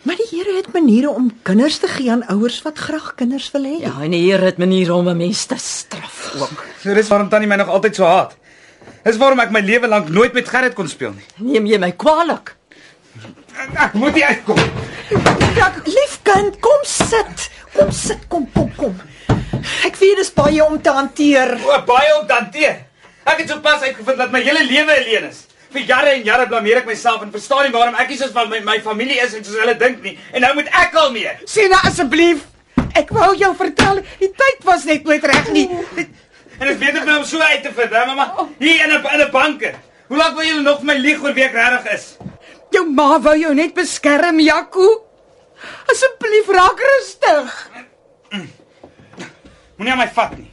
Maar die Here het maniere om kinders te gee aan ouers wat graag kinders wil hê. Ja, en die Here het maniere om 'n mens te straf ook. So dis waarom tannie my nog altyd so haat. Dis waarom ek my lewe lank nooit met Gerrit kon speel nie. Neem jy my kwaadlik? Ek, moet nie uitkom. Ja, liefkind, kom sit. Kom sit, kom kom kom. Ek weet dis baie om te hanteer. O, baie om te hanteer. Ek het sopas uitgevind dat my hele lewe alleen is. Vir jare en jare blameer ek myself en verstaan nie waarom ek nie soos van my, my familie is en soos hulle dink nie. En nou moet ek al meer. Sien asseblief. Ek wou jou vertel, die tyd was net nooit reg nie. En dit is beter vir my om so uit te vind, hè, mamma. Hier in 'n in 'n banke. Hoe lank wil julle nog vir my lieg oor wie ek regtig is? Jou ma wou jou net beskerm, Jaco. Asseblief raak rustig. Moenie aan my vat nie.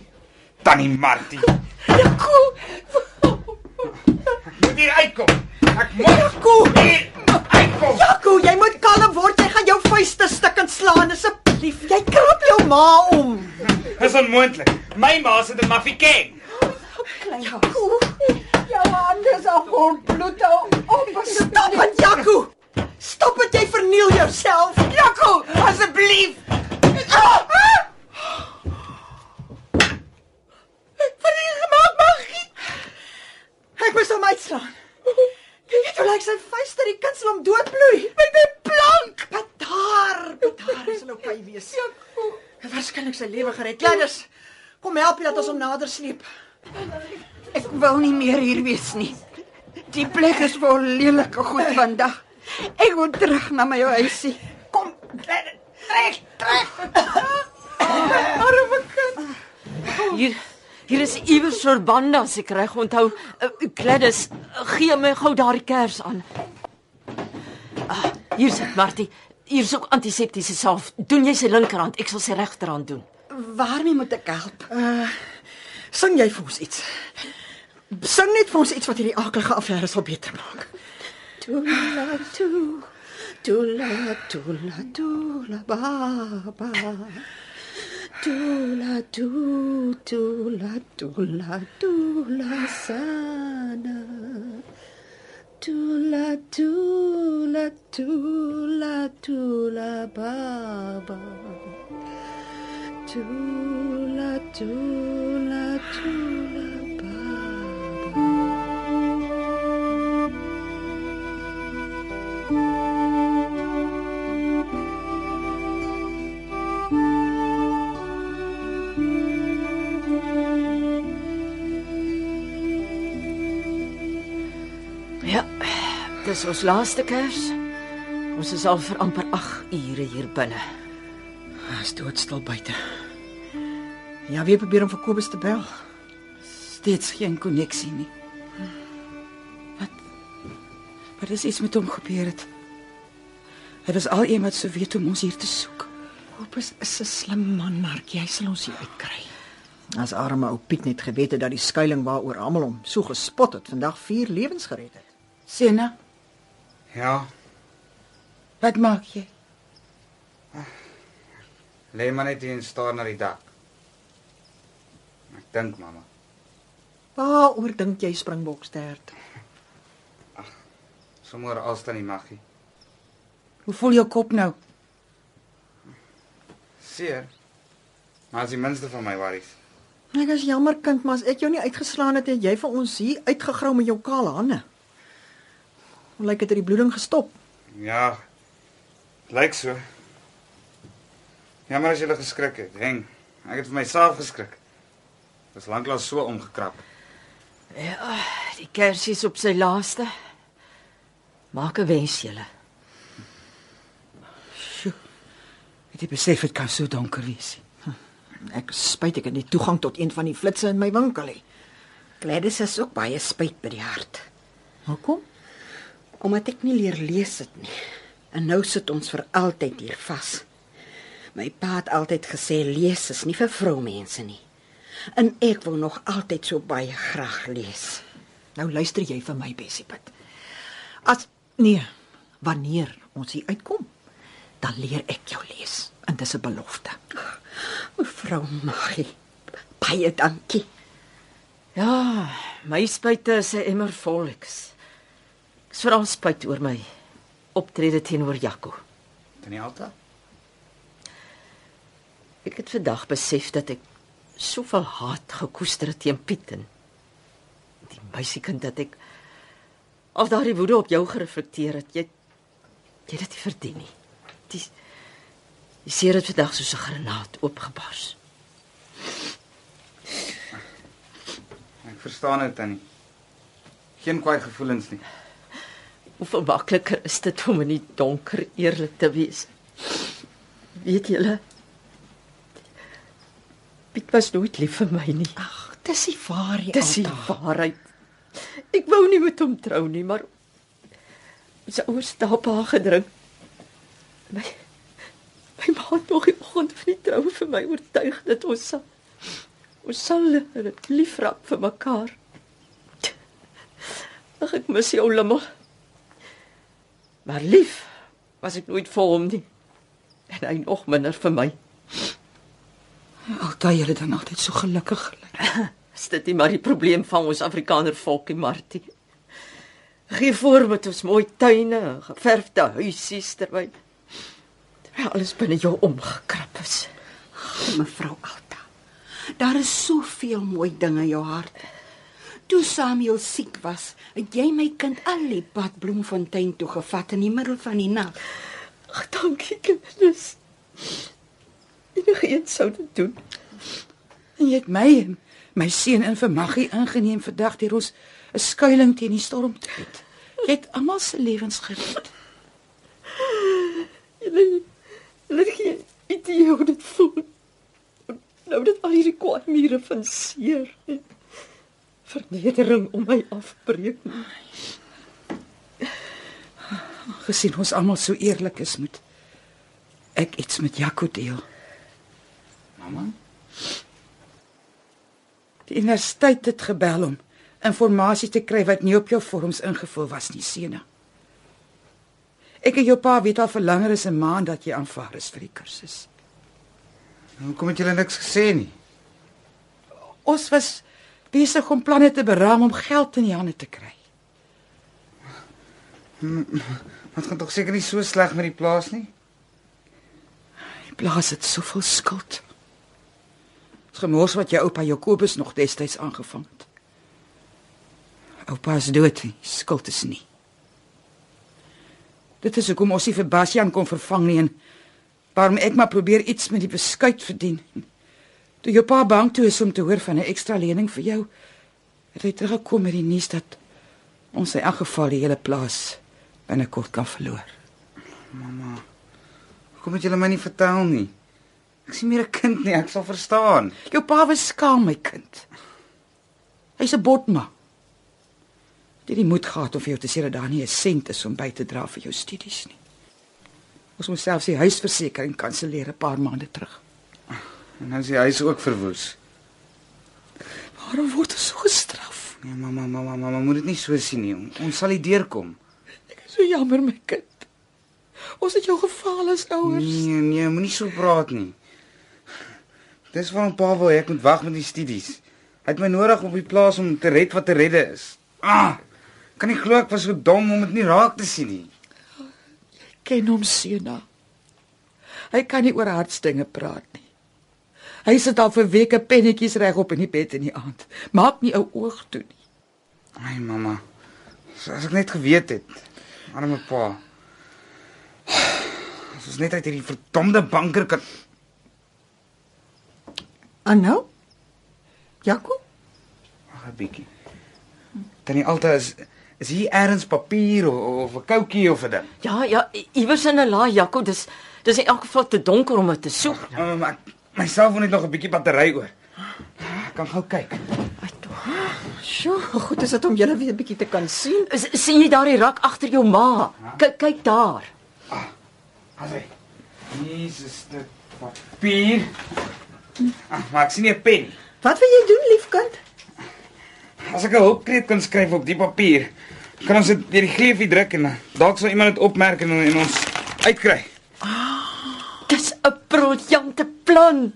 Tannie Martie. Jaco. Moet hier uitkom. Ek moet Jaco. hier uitkom. Jaco, jy moet kalm word. Jy gaan jou vuiste stukkend slaan asseblief. Jy krap jou ma om. Dis onmoontlik. My ma sit in Mafikeng. Jaco. Jou hande is al vol bloed op. Stop dit, Jaco. Stop dit, jy verniel jouself. Jaco, asseblief. Wat het jy gemaak, Maggie? Ek moes hom uitslaan. Hoe lyk sy vuiste, die kind sal hom doodbloei. Met 'n plank. Wat daar, wat daar is hulle okay wees. Jaco. Het waarskynlik sy lewe gered. Gladys, kom help jy dat ons hom nader sleep. Ek wil nie meer hier wees nie. Die plek is vol lelike goed vandag. Ek wil terug na my huisie. Kom, trek, trek, trek. Arme kind. Hier hier is iewers verbande as ek reg onthou. Uh, Gladys, uh, gee my gou daardie kers aan. Ah, hier sit Martie. Hier is ook antiseptiese salf. Doen jy sy linkerhand, ek sal sy regterhand doen. Waarmee moet ek help? Sing jy vir ons iets? Sing net vir ons iets wat hierdie akelige affære sal beter maak. Tula tu. Tula tula tula baba. Tula tu tula tula tula sana. Tula tula tula tula baba. Tula tula tula Dis ons laaste kers. Ons is al vir amper 8 ure hier binne. Is doodstil buite. Ja, wie probeer om vir Kobus te bel? Steeds geen koneksie nie. Wat Wat is iets met hom gebeur het? Hy was al een wat sou weet om ons hier te soek. Kobus is 'n slim man, Mark. Jy sal ons hier uitkry. As arme ou Piet net geweet het dat die skuilings waaroor almal hom so gespot het, vandag vier lewens gered het. Sena, Ja, wat maak jy? lê maar net hier en staar na die dak. Ek dink, mamma. Waaroor dink jy springbokstert? Sommer als dan nie maggie. Hoe voel jou kop nou? Seer. Maar as die minste van my worries. Ek is jammer kind, maar as ek jou nie uitgeslaan het, het jy vir ons hier uitgegrou met jou kale hande. Hoe lyk dit het die bloeding gestop? Ja. Lyk so. Jammer as jy geskrik het. Heng. Ek het vir myself geskrik. Dis lanklaas so omgekrap. Die kersies op sy laaste. Maak 'n wens julle. Het jy besef dit kan so donker wees? Ek is spyt ek het nie toegang tot een van die flitsse in my winkel nie. Gladys is ook baie spyt by die hart. Hoekom? Omdat ek nie leer lees het nie. En nou sit ons vir altyd hier vas. My pa het altyd gesê lees is nie vir vroumense nie. En ek wil nog altyd so baie graag lees. Nou luister jy vir my Bessiepit. As nee, wanneer ons hier uitkom, dan leer ek jou lees. En dis 'n belofte. Mevrou Magie, baie dankie. Ja, my spuite is 'n emmer vol ek. Is- Ek is veral spyt oor my optrede teenoor Jaco. Tannie Alta? Ek het vandag besef dat ek soveel haat gekoester het teen Piet en die meisiekind dat ek of daardie woede op jou gereflekteer het. Jy jy dit nie verdien nie. Die jy sien dit vandag soos 'n granaat oopgebars. Ek verstaan dit tannie. Geen kwaai gevoelens nie. Hoe makliker is dit om in die donker eerlik te wees. Weet julle? Piet was nooit lief vir my nie. Ag, dis die waarheid. Dis die waarheid. Ek wou nie met hom trou nie, maar sy ouers het daarop aangedring. My my ma het nog die oggend van die troue vir my oortuig dat ons sal ons sal lief raak vir mekaar. Ag ek mis jou limmel. Maar lief was ek nooit vir hom nie. En hy nog minder vir my. Altyd julle dan altyd so gelukkig gelyk. Is dit nie maar die probleem van ons Afrikaner volkie Martie? Gee voor met ons mooi tuine, geverfde huisies terwyl terwyl alles binne jou omgekrap is. Mevrou Alta. Daar is soveel mooi dinge in jou hart. Toe Samuel siek was, het jy my kind al die pad Bloemfontein toe gevat in die middel van die nag. Ag, dankie kinders. Enige een sou dit doen. En jy het my my seun in vir Maggie ingeneem vandag deur ons 'n skuilings teen die storm te red. Jy het almal se lewens gered. Julle julle het geen idee hoe dit voel. Nou dat al hierdie kwaad mure van seer en vernedering om my afbreek. Gesien ons almal so eerlik is moet ek iets met Jaco deel. Mamma? Die universiteit het gebel om inligting te kry wat nie op jou vorms ingevul was nie, Sena. Ek en jou pa weet al vir langer as 'n maand dat jy aanvaar is vir die kursus. Hoekom het julle niks gesê nie? Ons was besig om planne te beraam om geld in die hande te kry. Wat gaan tog seker nie so sleg met die plaas nie? Die plaas het soveel skuld. Dis gemors wat jou oupa Jakobus nog destyds aangevang het. Oupa is dood, die skuld is nie. Dit is hoekom ons nie vir Bastian kon vervang nie en waarom ek maar probeer iets met die beskuit verdien. Toe jou pa bang toe is om te hoor van 'n ekstra lening vir jou, het hy teruggekom met die nuus dat ons in elk geval die hele plaas binnekort kan verloor. Hoekom het julle my nie vertel nie? Ek sien meer 'n kind nie, ek sal verstaan. Jou pa was skaam, my kind. Hy's 'n botma. Jy het die moed gehad om vir jou te sê dat daar nie 'n sent is om by te dra vir jou studies nie. Ons moes selfs die huisversekering kanselleer 'n paar maande terug. En nou is die huis ook verwoes. Waarom word ons so gestraf? Nee, mamma, mamma, mamma, moet dit nie so sien nie. Ons sal hier deurkom. Ek is so jammer, my kind. Ons het jou gefaal as ouers. Nee, nee, moenie so praat nie. Dis waarom pa wil ek moet wag met die studies. Hy het my nodig op die plaas om te red wat te redde is. Ah! Kan nie glo ek was so dom om dit nie raak te sien nie. Ken hom Sena. Hy kan nie oor hartsdinge praat nie. Hy sit al vir weke pennetjies regop in die bed in die aand. Maak nie ou oog toe nie. Ai mamma. As ek net geweet het. Arme pa. As ons net uit hierdie verdomde banker kan En nou? Jaco? Wag 'n bietjie. Tannie Alta is is hier eers papier of, of 'n koutjie of 'n ding. Ja, ja, i- iewers in 'n laai Jaco, dis dis in elk geval te donker om dit te soek. Um, ek my selfoon het nog 'n bietjie battery oor. Ek kan gou kyk. Sjoe, hoe goed is dit om julle weer 'n bietjie te kan sien. S- sien jy daardie rak agter jou ma? Kyk kyk daar. Asai. Jesus, dit papier. Ah, maar ek sien nie 'n pen nie. Wat wil jy doen, liefkind? As ek 'n hulpkreet kan skryf op die papier, kan ons dit deur die greefie druk en dan dalk sal iemand dit opmerk en, en ons uitkry. Dis 'n briljante plan.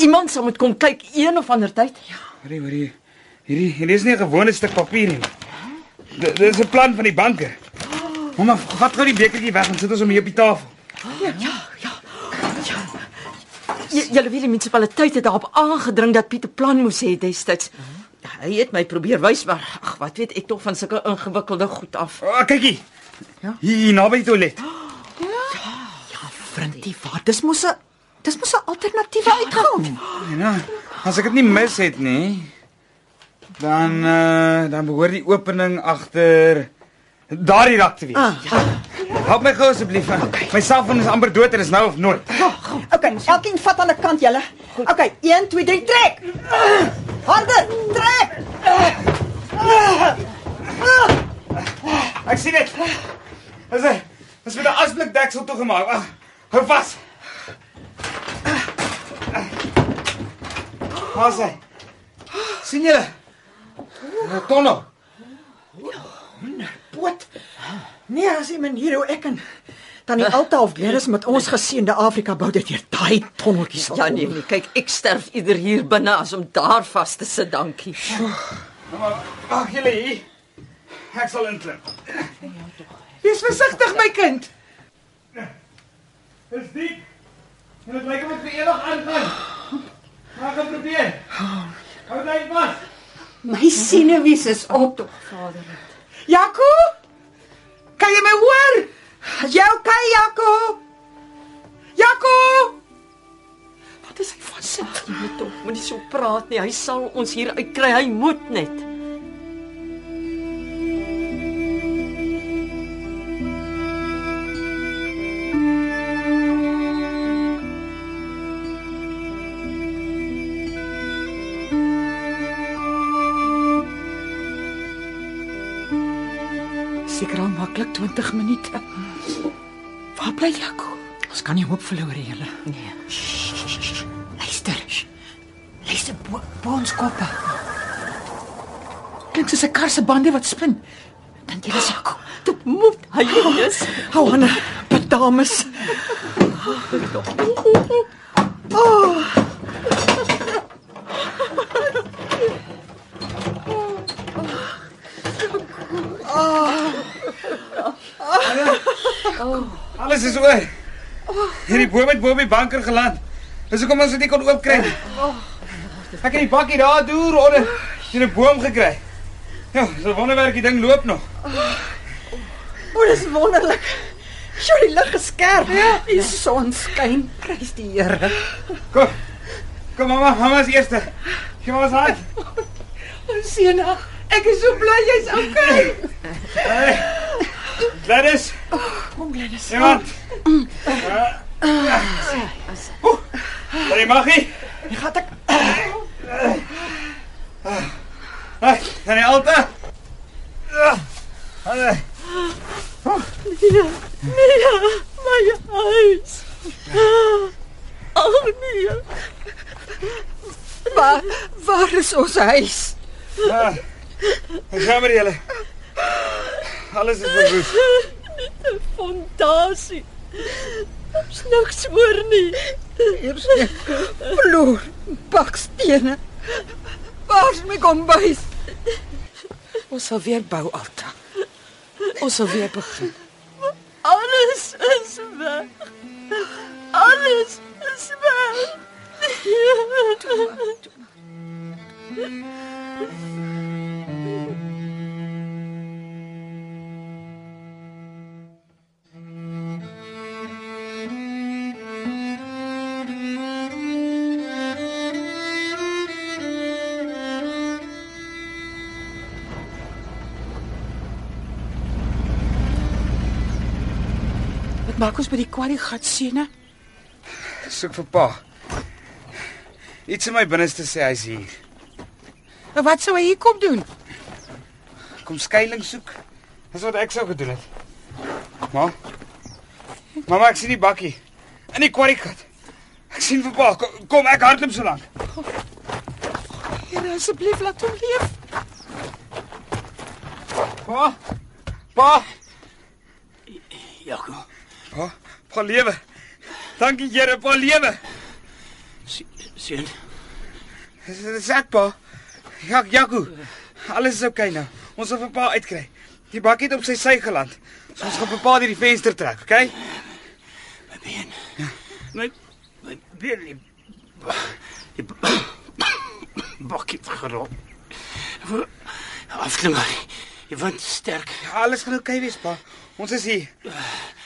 Iemand sal moet kom kyk een of ander tyd. Ja. Hoorie, hoorie. Hierdie hierdie is nie 'n gewone stuk papier nie. Dit dit is 'n plan van die banke. Mamma, vat gou die bekertjie weg en sit ons hom hier op die tafel. J- Julle weet die munisipaliteit het daarop aangedring dat Piet 'n plan moes hê destyds. Hy het my probeer wys maar ag, wat weet ek tog van sulke ingewikkelde goed af. Oh, kyk hier. Ja. Hier, naby die toilet. Vriendie, wat? Dis mos 'n dis mos 'n alternatiewe uitgang. Ja, as ek dit nie mis het nie, dan uh, dan behoort die opening agter daardie rak te wees. Ah, ja. Help my gou asseblief. My selfoon is amper dood en is nou of nooit. Okay, elkeen vat aan 'n kant julle. Okay, 1 2 3 trek. Harder, trek. Ek sien dit. Dis 'n dis met 'n asblik deksel toegemaak. Ag, hou vas. Haas hy. sien julle? 'n Tonnel. Boot. Nee, as jy manier hoe ek en Tannie Alta of Gladys met ons geseënde Afrika bou dit deur daai tonneltjies. Ja nee, nee, kyk, ek sterf ieder hier binne as om daar vas te sit, dankie. Wag julle hier. Ek sal inklim. Wees versigtig my kind. Dis diep. En dit lyk of dit vir ewig aangaan. Maar gaan probeer. Hou net vas. My senuwees is op. Jaco? Kan jy my hoor? Is jy okay, Jaco? Jaco! Wat is hy van sit? Jy moet tog moenie so praat nie. Hy sal ons hier uitkry. Hy moet net. 20 minute. Waar bly Jaco? Ons kan nie hoop verloor nie, julle. Nee. Luister. Luister bo, bo ons koppe. Klink soos 'n kar se bande wat spin. Dan jy is Jaco. Dit moet hy is. Hou aan, dames. Alles is oor. Hierdie boom het bo op die banker geland. Dis hoekom ons dit nie kon oopkry nie. Ek het die bakkie daar deur onder in 'n boom gekry. Ja, so wonderwerk die ding loop nog. O, dis wonderlik. Sjoe, die lig is skerp. Ja, die son skyn. Prys die Here. Kom. Kom mamma, mamma is eerste. Gee maar ons hand. Sena, ek is so bly jy's okay. Hey. Gladys. Kom Gladys. Iemand. Oeh. Hey, Maggie. Jy gaan ek Hey, kan jy alta? Hey. My huis. Ag nee. waar waar is ons huis? Ja. Ons gaan met julle. Alles is verwoes. Fondasie. Ons niks hoor nie. Eers vloer, bakstene. Waar's my kombuis? Ons sal weer bou Alta. Ons sal weer begin. Alles is weg. Alles is weg. Maak ons by die kwalie gat sene? Soek vir pa. Iets in my binneste sê hy's hier. Maar wat sou hy hier kom doen? Kom skuilings soek. Dis wat ek sou gedoen het. Ma. Mamma, ek sien die bakkie in die kwarriegat. Ek sien vir pa. Kom, kom ek hardloop so lank. Here asseblief laat hom leef. Pa. Pa, Jaco, pa, pa lewe. Dankie Here, pa lewe. sien. Dis ek pa. Ja, Jaco. Alles is oukei okay nou. Ons sal vir pa uitkry. Die bakkie het op sy sy geland. So ons gaan vir pa deur die venster trek, okay? My been. Ja. My my been. Die, die bakkie het gerol. Afklimmer. Jy wind is sterk. Ja, alles gaan oukei okay wees, pa. Ons is hier.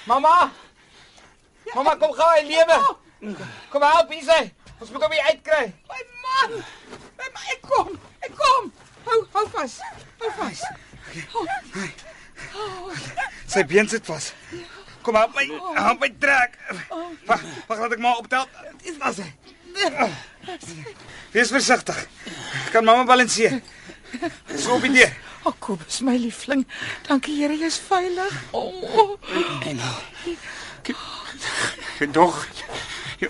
Mamma. Mamma, kom gou, hy lewe. Kom help hier sy. Ons moet hom hier uitkry. My man. My man, ek kom. Ek kom. Hou hou vas. Hou vas. Sy been sit vas. Kom help my, help my trek. Wag, wag laat ek maar optel. Dis was hy. Wees versigtig. Kan mamma balanseer. So op die deur. O, oh, Kobus, my liefling. Dankie Here, jy's veilig. O, oh, Engel. Jy dog. Jy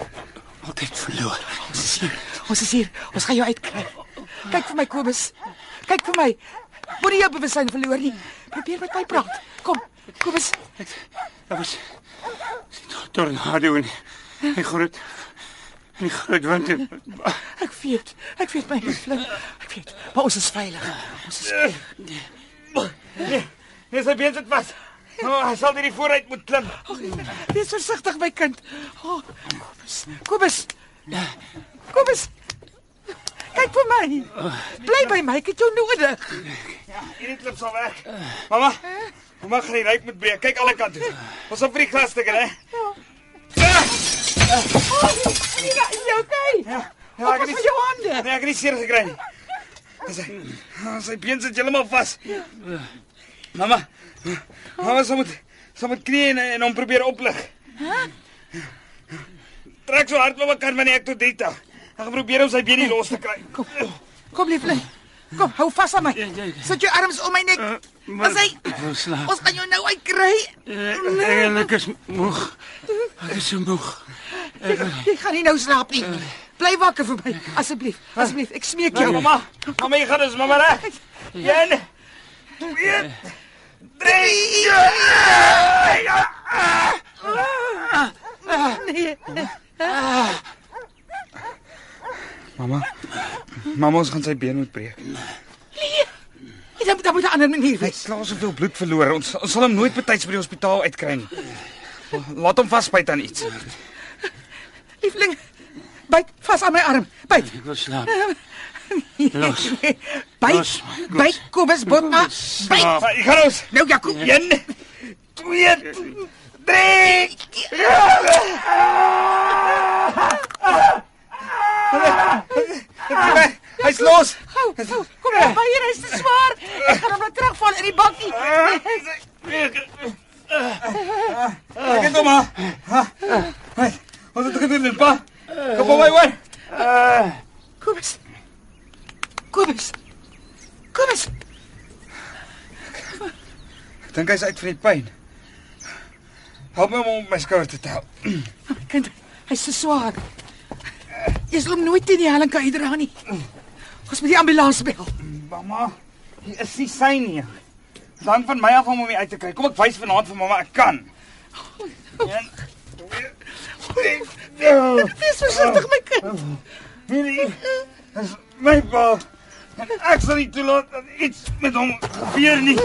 altyd verloor. ons is hier. Ons is hier. Ons gaan jou uitkry. Kyk vir my Kobus. Kyk vir my. Moenie jou bewussyn verloor nie. Probeer met my praat. Kom, Kobus. Dit was sien tornado en en groot en die groot wind. Ek weet. Ek weet my liefling. Ek weet. Maar ons is veilig. Ons is Nee, sy been sit vas. Oh, hy sal die vooruit moet klim. oh, Wees versigtig my kind. Oh, Kobus. Kobus. Kobus. Kyk vir my. Bly by my. Ek het jou nodig. Ja, hierdie klip sal werk. Mamma. Mamma ryk moet breek. Kyk alle kante toe. Ons op vir die glasstukke, hè? Is jy okay? Ja, Ja, ek het jou hande. Nee, ek het nie seer gekry nie. Dis hy. Oh, sy been sit heeltemal vas. Mamma. Mamma sal moet sal moet knie en, en hom probeer oplig. Trek so hard wat kan wanneer ek tot dit. Ek probeer om sy been nie los te kry. Kom. Kom liefling. Kom, hou vas aan my. Sit jou arms om my nek. Hy Ek wil slaap. ons gaan jou nou uitkry. Eh, Ek is moeg. Ek is so moeg. Jy gaan nie nou slaap nie. Bly wakker vir my, asseblief. Asseblief, ek smeek jou. Mamma. Mamma, jy gaan dus mamma reg. Een. Twee. Drie. Nee. Mamma. Mamma, ons gaan sy been moet breek. Jy dan dan moet 'n ander manier Hy wees. het klaar soveel bloed verloor. Ons ons sal hom nooit betyds by die hospitaal uitkry nie. Laat hom vasbyt aan iets. Liefling, byt vas aan my arm. Byt. Ek wil slaap. Los. Byt. Los my, los. Byt Kobus Botma. Byt. Ek gaan ons. Nou Jakob. Een. Twee. Drie. Hy's los. Gou, gou. Kom op, hier is te swaar. Ek gaan hom laat terugval in die bakkie. Ek het hom. Hey, wat het gedoen, pa? Kom op hoor. Kobus. Kobus. Kobus. Ek dink hy's uit vir die pyn. Help my om my skouer te tel. Kind, hy's te swaar. Jy sal hom nooit teen die helling kan dra nie. Ons moet die ambulans bel. Mamma, hier is nie sy nie. Dan van my af om hom uit te kry. Kom ek wys vanaand vir mamma ek kan. Een, twee, drie. Dis versigtig my kind. Oh, Hierdie is my pa. En ek sal nie toelaat dat iets met hom gebeur nie.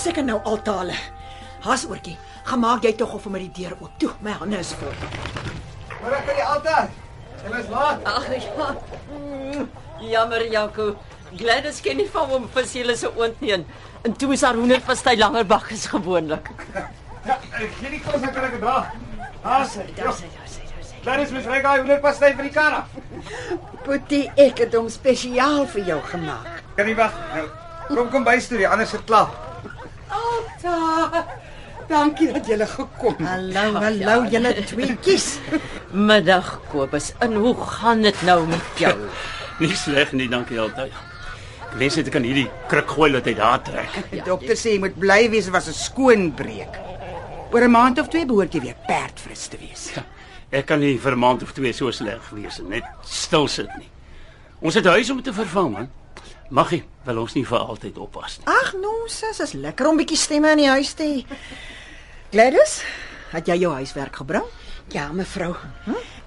Seker nou al tale. Haas oortjie, gemaak jy tog of om met die deur oop. Toe, my hande is vol. Maar ek kan die altaar. Julle is laat. Ag ja. Mm, Jammer Jaco. Gladys ken nie van hom vis julle se oond nie. en- En toe is haar hoenderpastei langer bak as gewoonlik. Ja, ek gee die kos ek kan ek dra. Haas. Daar sê, daar sê, daar sê. Daar is mens reg daai hoenderpastei vir die kar af. Boetie, ek het hom spesiaal vir jou gemaak. Kan nie wag. Nou, kom kom by storie, anders het klaar. Alta. Dankie dat jy gekom het. Hallo, hallo julle tweetjies. Middag Kobus. En hoe gaan dit nou met jou? Nie sleg nie, dankie altyd. Ek wens net ek kan hierdie kruk gooi laat hy daar trek. Die dokter sê jy moet bly wees, was 'n skoon breek. Oor 'n maand of twee behoort jy weer perdfris te wees. Ek kan nie vir 'n maand of twee so sleg wees en net stil sit nie. Ons het 'n huis om te vervang, man. Maggie, wil ons nie vir altyd oppas nie. Ag, nou sis, is lekker om bietjie stemme in die huis te hê. Gladys, het jy jou huiswerk gebring? Ja, mevrou.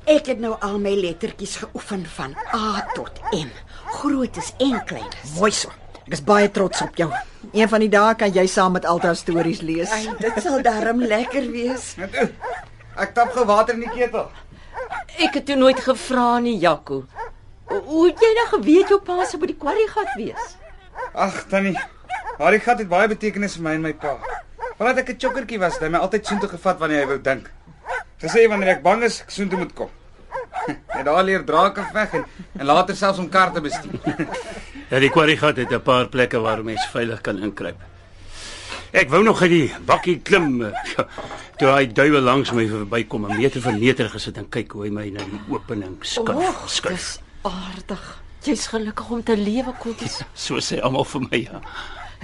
Ek het nou al my lettertjies geoefen van A tot M. Grootes en kleines. Mooi so. Ek is baie trots op jou. Een van die dae kan jy saam met Alta stories lees. Ai, dit sal darm lekker wees. Ek tap gou water in die ketel. Ek het toe nooit gevra nie, Jaco. Hoe het jy nou geweet jou pa sou by die kwarrie gat wees? Ag, tannie. Daardie gat het baie betekenis vir my en my pa. Vandat ek 'n chokkertjie was, het hy my altyd soontoe gevat wanneer hy wou dink. Gesê wanneer ek bang is, ek soontoe moet kom. Hy daar leer drake veg en, en later selfs om kar te bestuur. Ja, die kwarriegat het 'n paar plekke waar mens veilig kan inkruip. Ek wou nog uit die bakkie klim. Ja, toe hy duiwel langs my verbykom, 'n meter van meter gesit en kyk hoe hy my na die opening skuif. skuif. dis aardig. Jy's gelukkig om te lewe, Kobus. So sê almal vir my ja.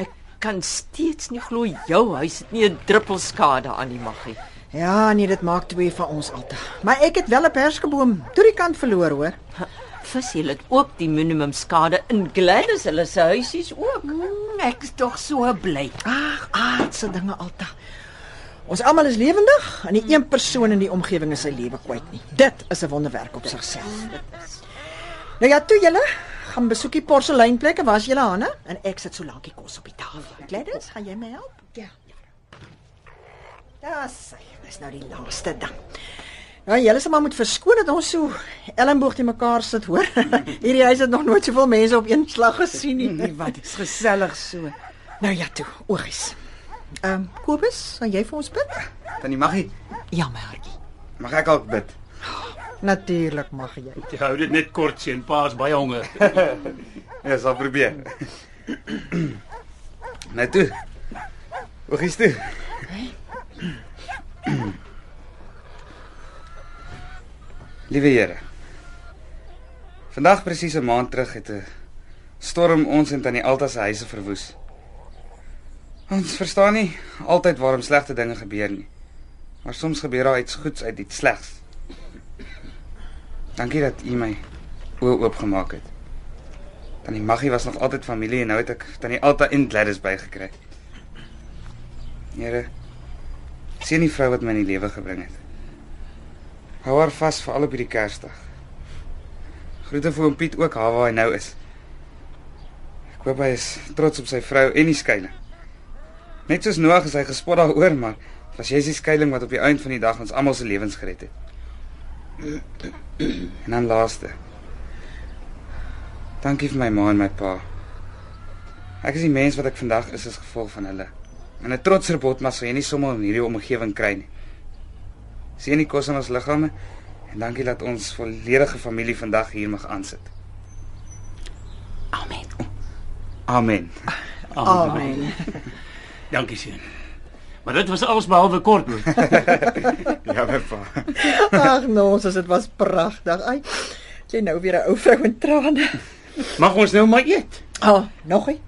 Ek kan steeds nie glo jou huis het nie 'n druppel skade aan die maggie. Ja, nee, dit maak twee van ons Alta. Maar ek het wel 'n perskeboom toe die kant verloor, hoor. Vis jy het ook die minimum skade in Gladys hulle se huisies ook. Mm, ek is tog so bly. Ag, aardse dinge Alta. Ons almal is lewendig en nie een persoon in die omgewing is sy lewe kwyt nie. Dit is 'n wonderwerk op sigself. Nou ja, toe julle gaan besoek die porseleinplekke, was julle hande en ek sit so lank die kos op die tafel. Gladys, gaan jy my help? Ja. Ja, sy, dis nou die laaste ding. Ja, julle sal maar moet verskoon dat ons so elmboog te mekaar sit, hoor. Hierdie huis het nog nooit soveel mense op een slag gesien nie. Nee, wat is gesellig so. Nou ja, toe, oogies. Ehm, um, Kobus, gaan jy vir ons bid? Tannie Maggie, Ja, my hartjie. mag ek ook bid? Natuurlik mag jy. Jy hou dit net kort sien, pa's baie honger. Ja, sal probeer. Net toe. Oogies toe. Liewe Here. Vandag presies 'n maand terug het 'n storm ons en tannie Alta se huise verwoes. Ons verstaan nie altyd waarom slegte dinge gebeur nie. Maar soms gebeur daar iets goeds uit iets slegs. Dankie dat U my oë oopgemaak het. Tannie Maggie was nog altyd familie en nou het ek tannie Alta en Gladys bygekry. Here, sien die vrou wat my in die lewe gebring het. Hou haar vas vir al op hierdie Kersdag. Groete vir oom Piet ook haar waar hy nou is. Ek hoop hy is trots op sy vrou en die skuiling. Net soos Noag is hy gespot daaroor, maar was jy se skuiling wat op die einde van die dag ons almal se lewens gered het. En dan laaste. Dankie vir my ma en my pa. Ek is die mens wat ek vandag is as gevolg van hulle. En 'n trotser bot maar sou jy nie sommer in hierdie omgewing kry nie. Sien die kos in ons liggame en dankie dat ons volledige familie vandag hier mag aansit. Amen. Amen. Amen. Dankie seun. Maar dit was alles behalwe kort. Ja, pa. Ag, nou, ons dit was pragtig. Ai, jy nou weer 'n ou vrou in trane. Mag ons nou maar eet? Ah, oh, nog nie.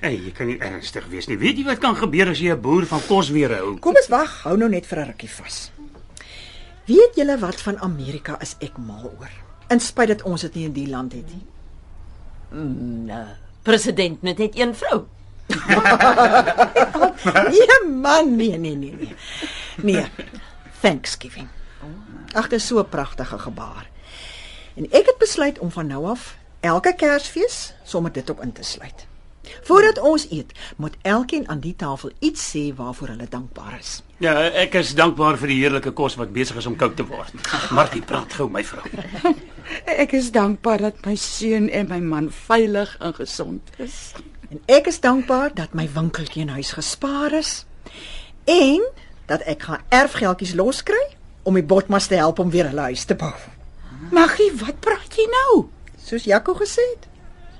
Hey, jy kan nie ernstig wees nie. Weet jy wat kan gebeur as jy 'n boer van kos weer hou? Kom eens wag, hou nou net vir 'n rukkie vas. Weet julle wat van Amerika is ek mal oor? In spite dat ons dit nie in die land het nie. Nee, president met net een vrou. Nee man, nee nee nee nee. Nee. Thanksgiving. Ag, dit is so 'n pragtige gebaar. En ek het besluit om van nou af elke Kersfees sommer dit op in te sluit. Voordat ons eet, moet elkeen aan die tafel iets sê waarvoor hulle dankbaar is. Ja, ek is dankbaar vir die heerlike kos wat besig is om koud te word. Martie, praat gou my vrou. Ek is dankbaar dat my seun en my man veilig en gesond is. En ek is dankbaar dat my winkeltjie in huis gespaar is en dat ek gaan erfgeldjies loskry om die botmas te help om weer hulle huis te bou. Maggie, wat praat jy nou? Soos Jaco gesê het.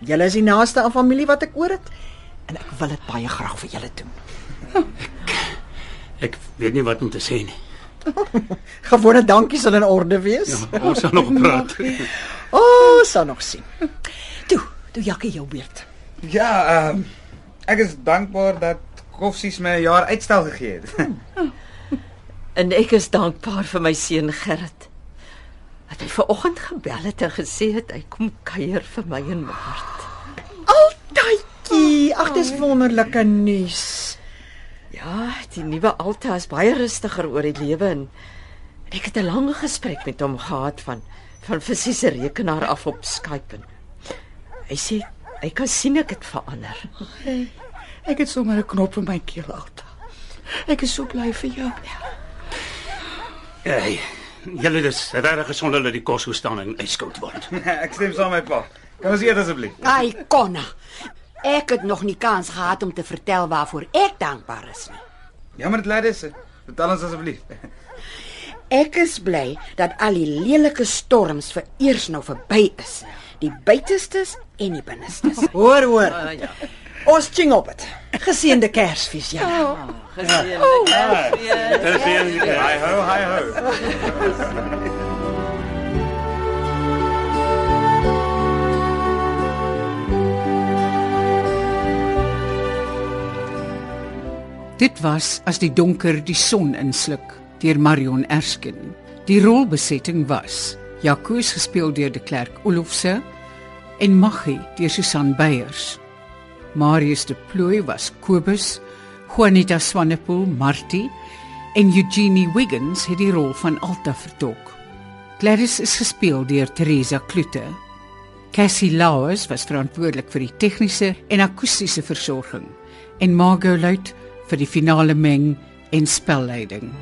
Julle is die naaste aan familie wat ek oor het en ek wil dit baie graag vir julle doen. Ek weet nie wat om te sê nie. Gewone dankie sal in orde wees. Ja, ons sal nog praat. O, oh, sal nog sien. Toe, toe Jaco jou beurt. Ja, ehm ek is dankbaar dat Koffsies my 'n jaar uitstel gegee het. En ek is dankbaar vir my seun Gerrit. Dat hy ver oggend gebel het en gesê het hy kom kuier vir my in Maart. Altytjie, ag dis wonderlike nuus. Ja, die nuwe Alta is baie rustiger oor die lewe en ek het 'n lang gesprek met hom gehad van van fisiese rekenaar af op Skype. En hy sê hy kan sien ek het verander. Ek het sommer 'n knop in my keel alta. Ek is so bly vir jou. Hey, julle dis regtig gesond dat die kos hoe staan en yskoud word. ek stem saam met pa. Kan ons eet asseblief? Ai, Konna. Ek het nog nie kans gehad om te vertel waarvoor ek dankbaar is nie. Ja, maar dit lei dis. Vertel ons asseblief. Ek is bly dat al die lelike storms vir eers nou verby is. Die buitestes en die binnestes. Hoor, hoor. Uh, ja. Ons ching op dit. Geseënde Kersfees julle. Geseënde Kersfees. Hi ho, hi ho. Dit was as die donker die son insluk deur Marion Erskine. Die rolbesetting was Jacques gespeel deur De Klerk Olofse en Maggie deur Susan Beyers. Marius de Plooy was Kobus, Juanita Swanepoel Martie en Eugenie Wiggins het die rol van Alta vertolk. Gladys is gespeel deur Teresa Kloete. Cassie Lauers was verantwoordelik vir die tegniese en akoestiese versorging en Margot Luit vir die finale meng en spelleiding.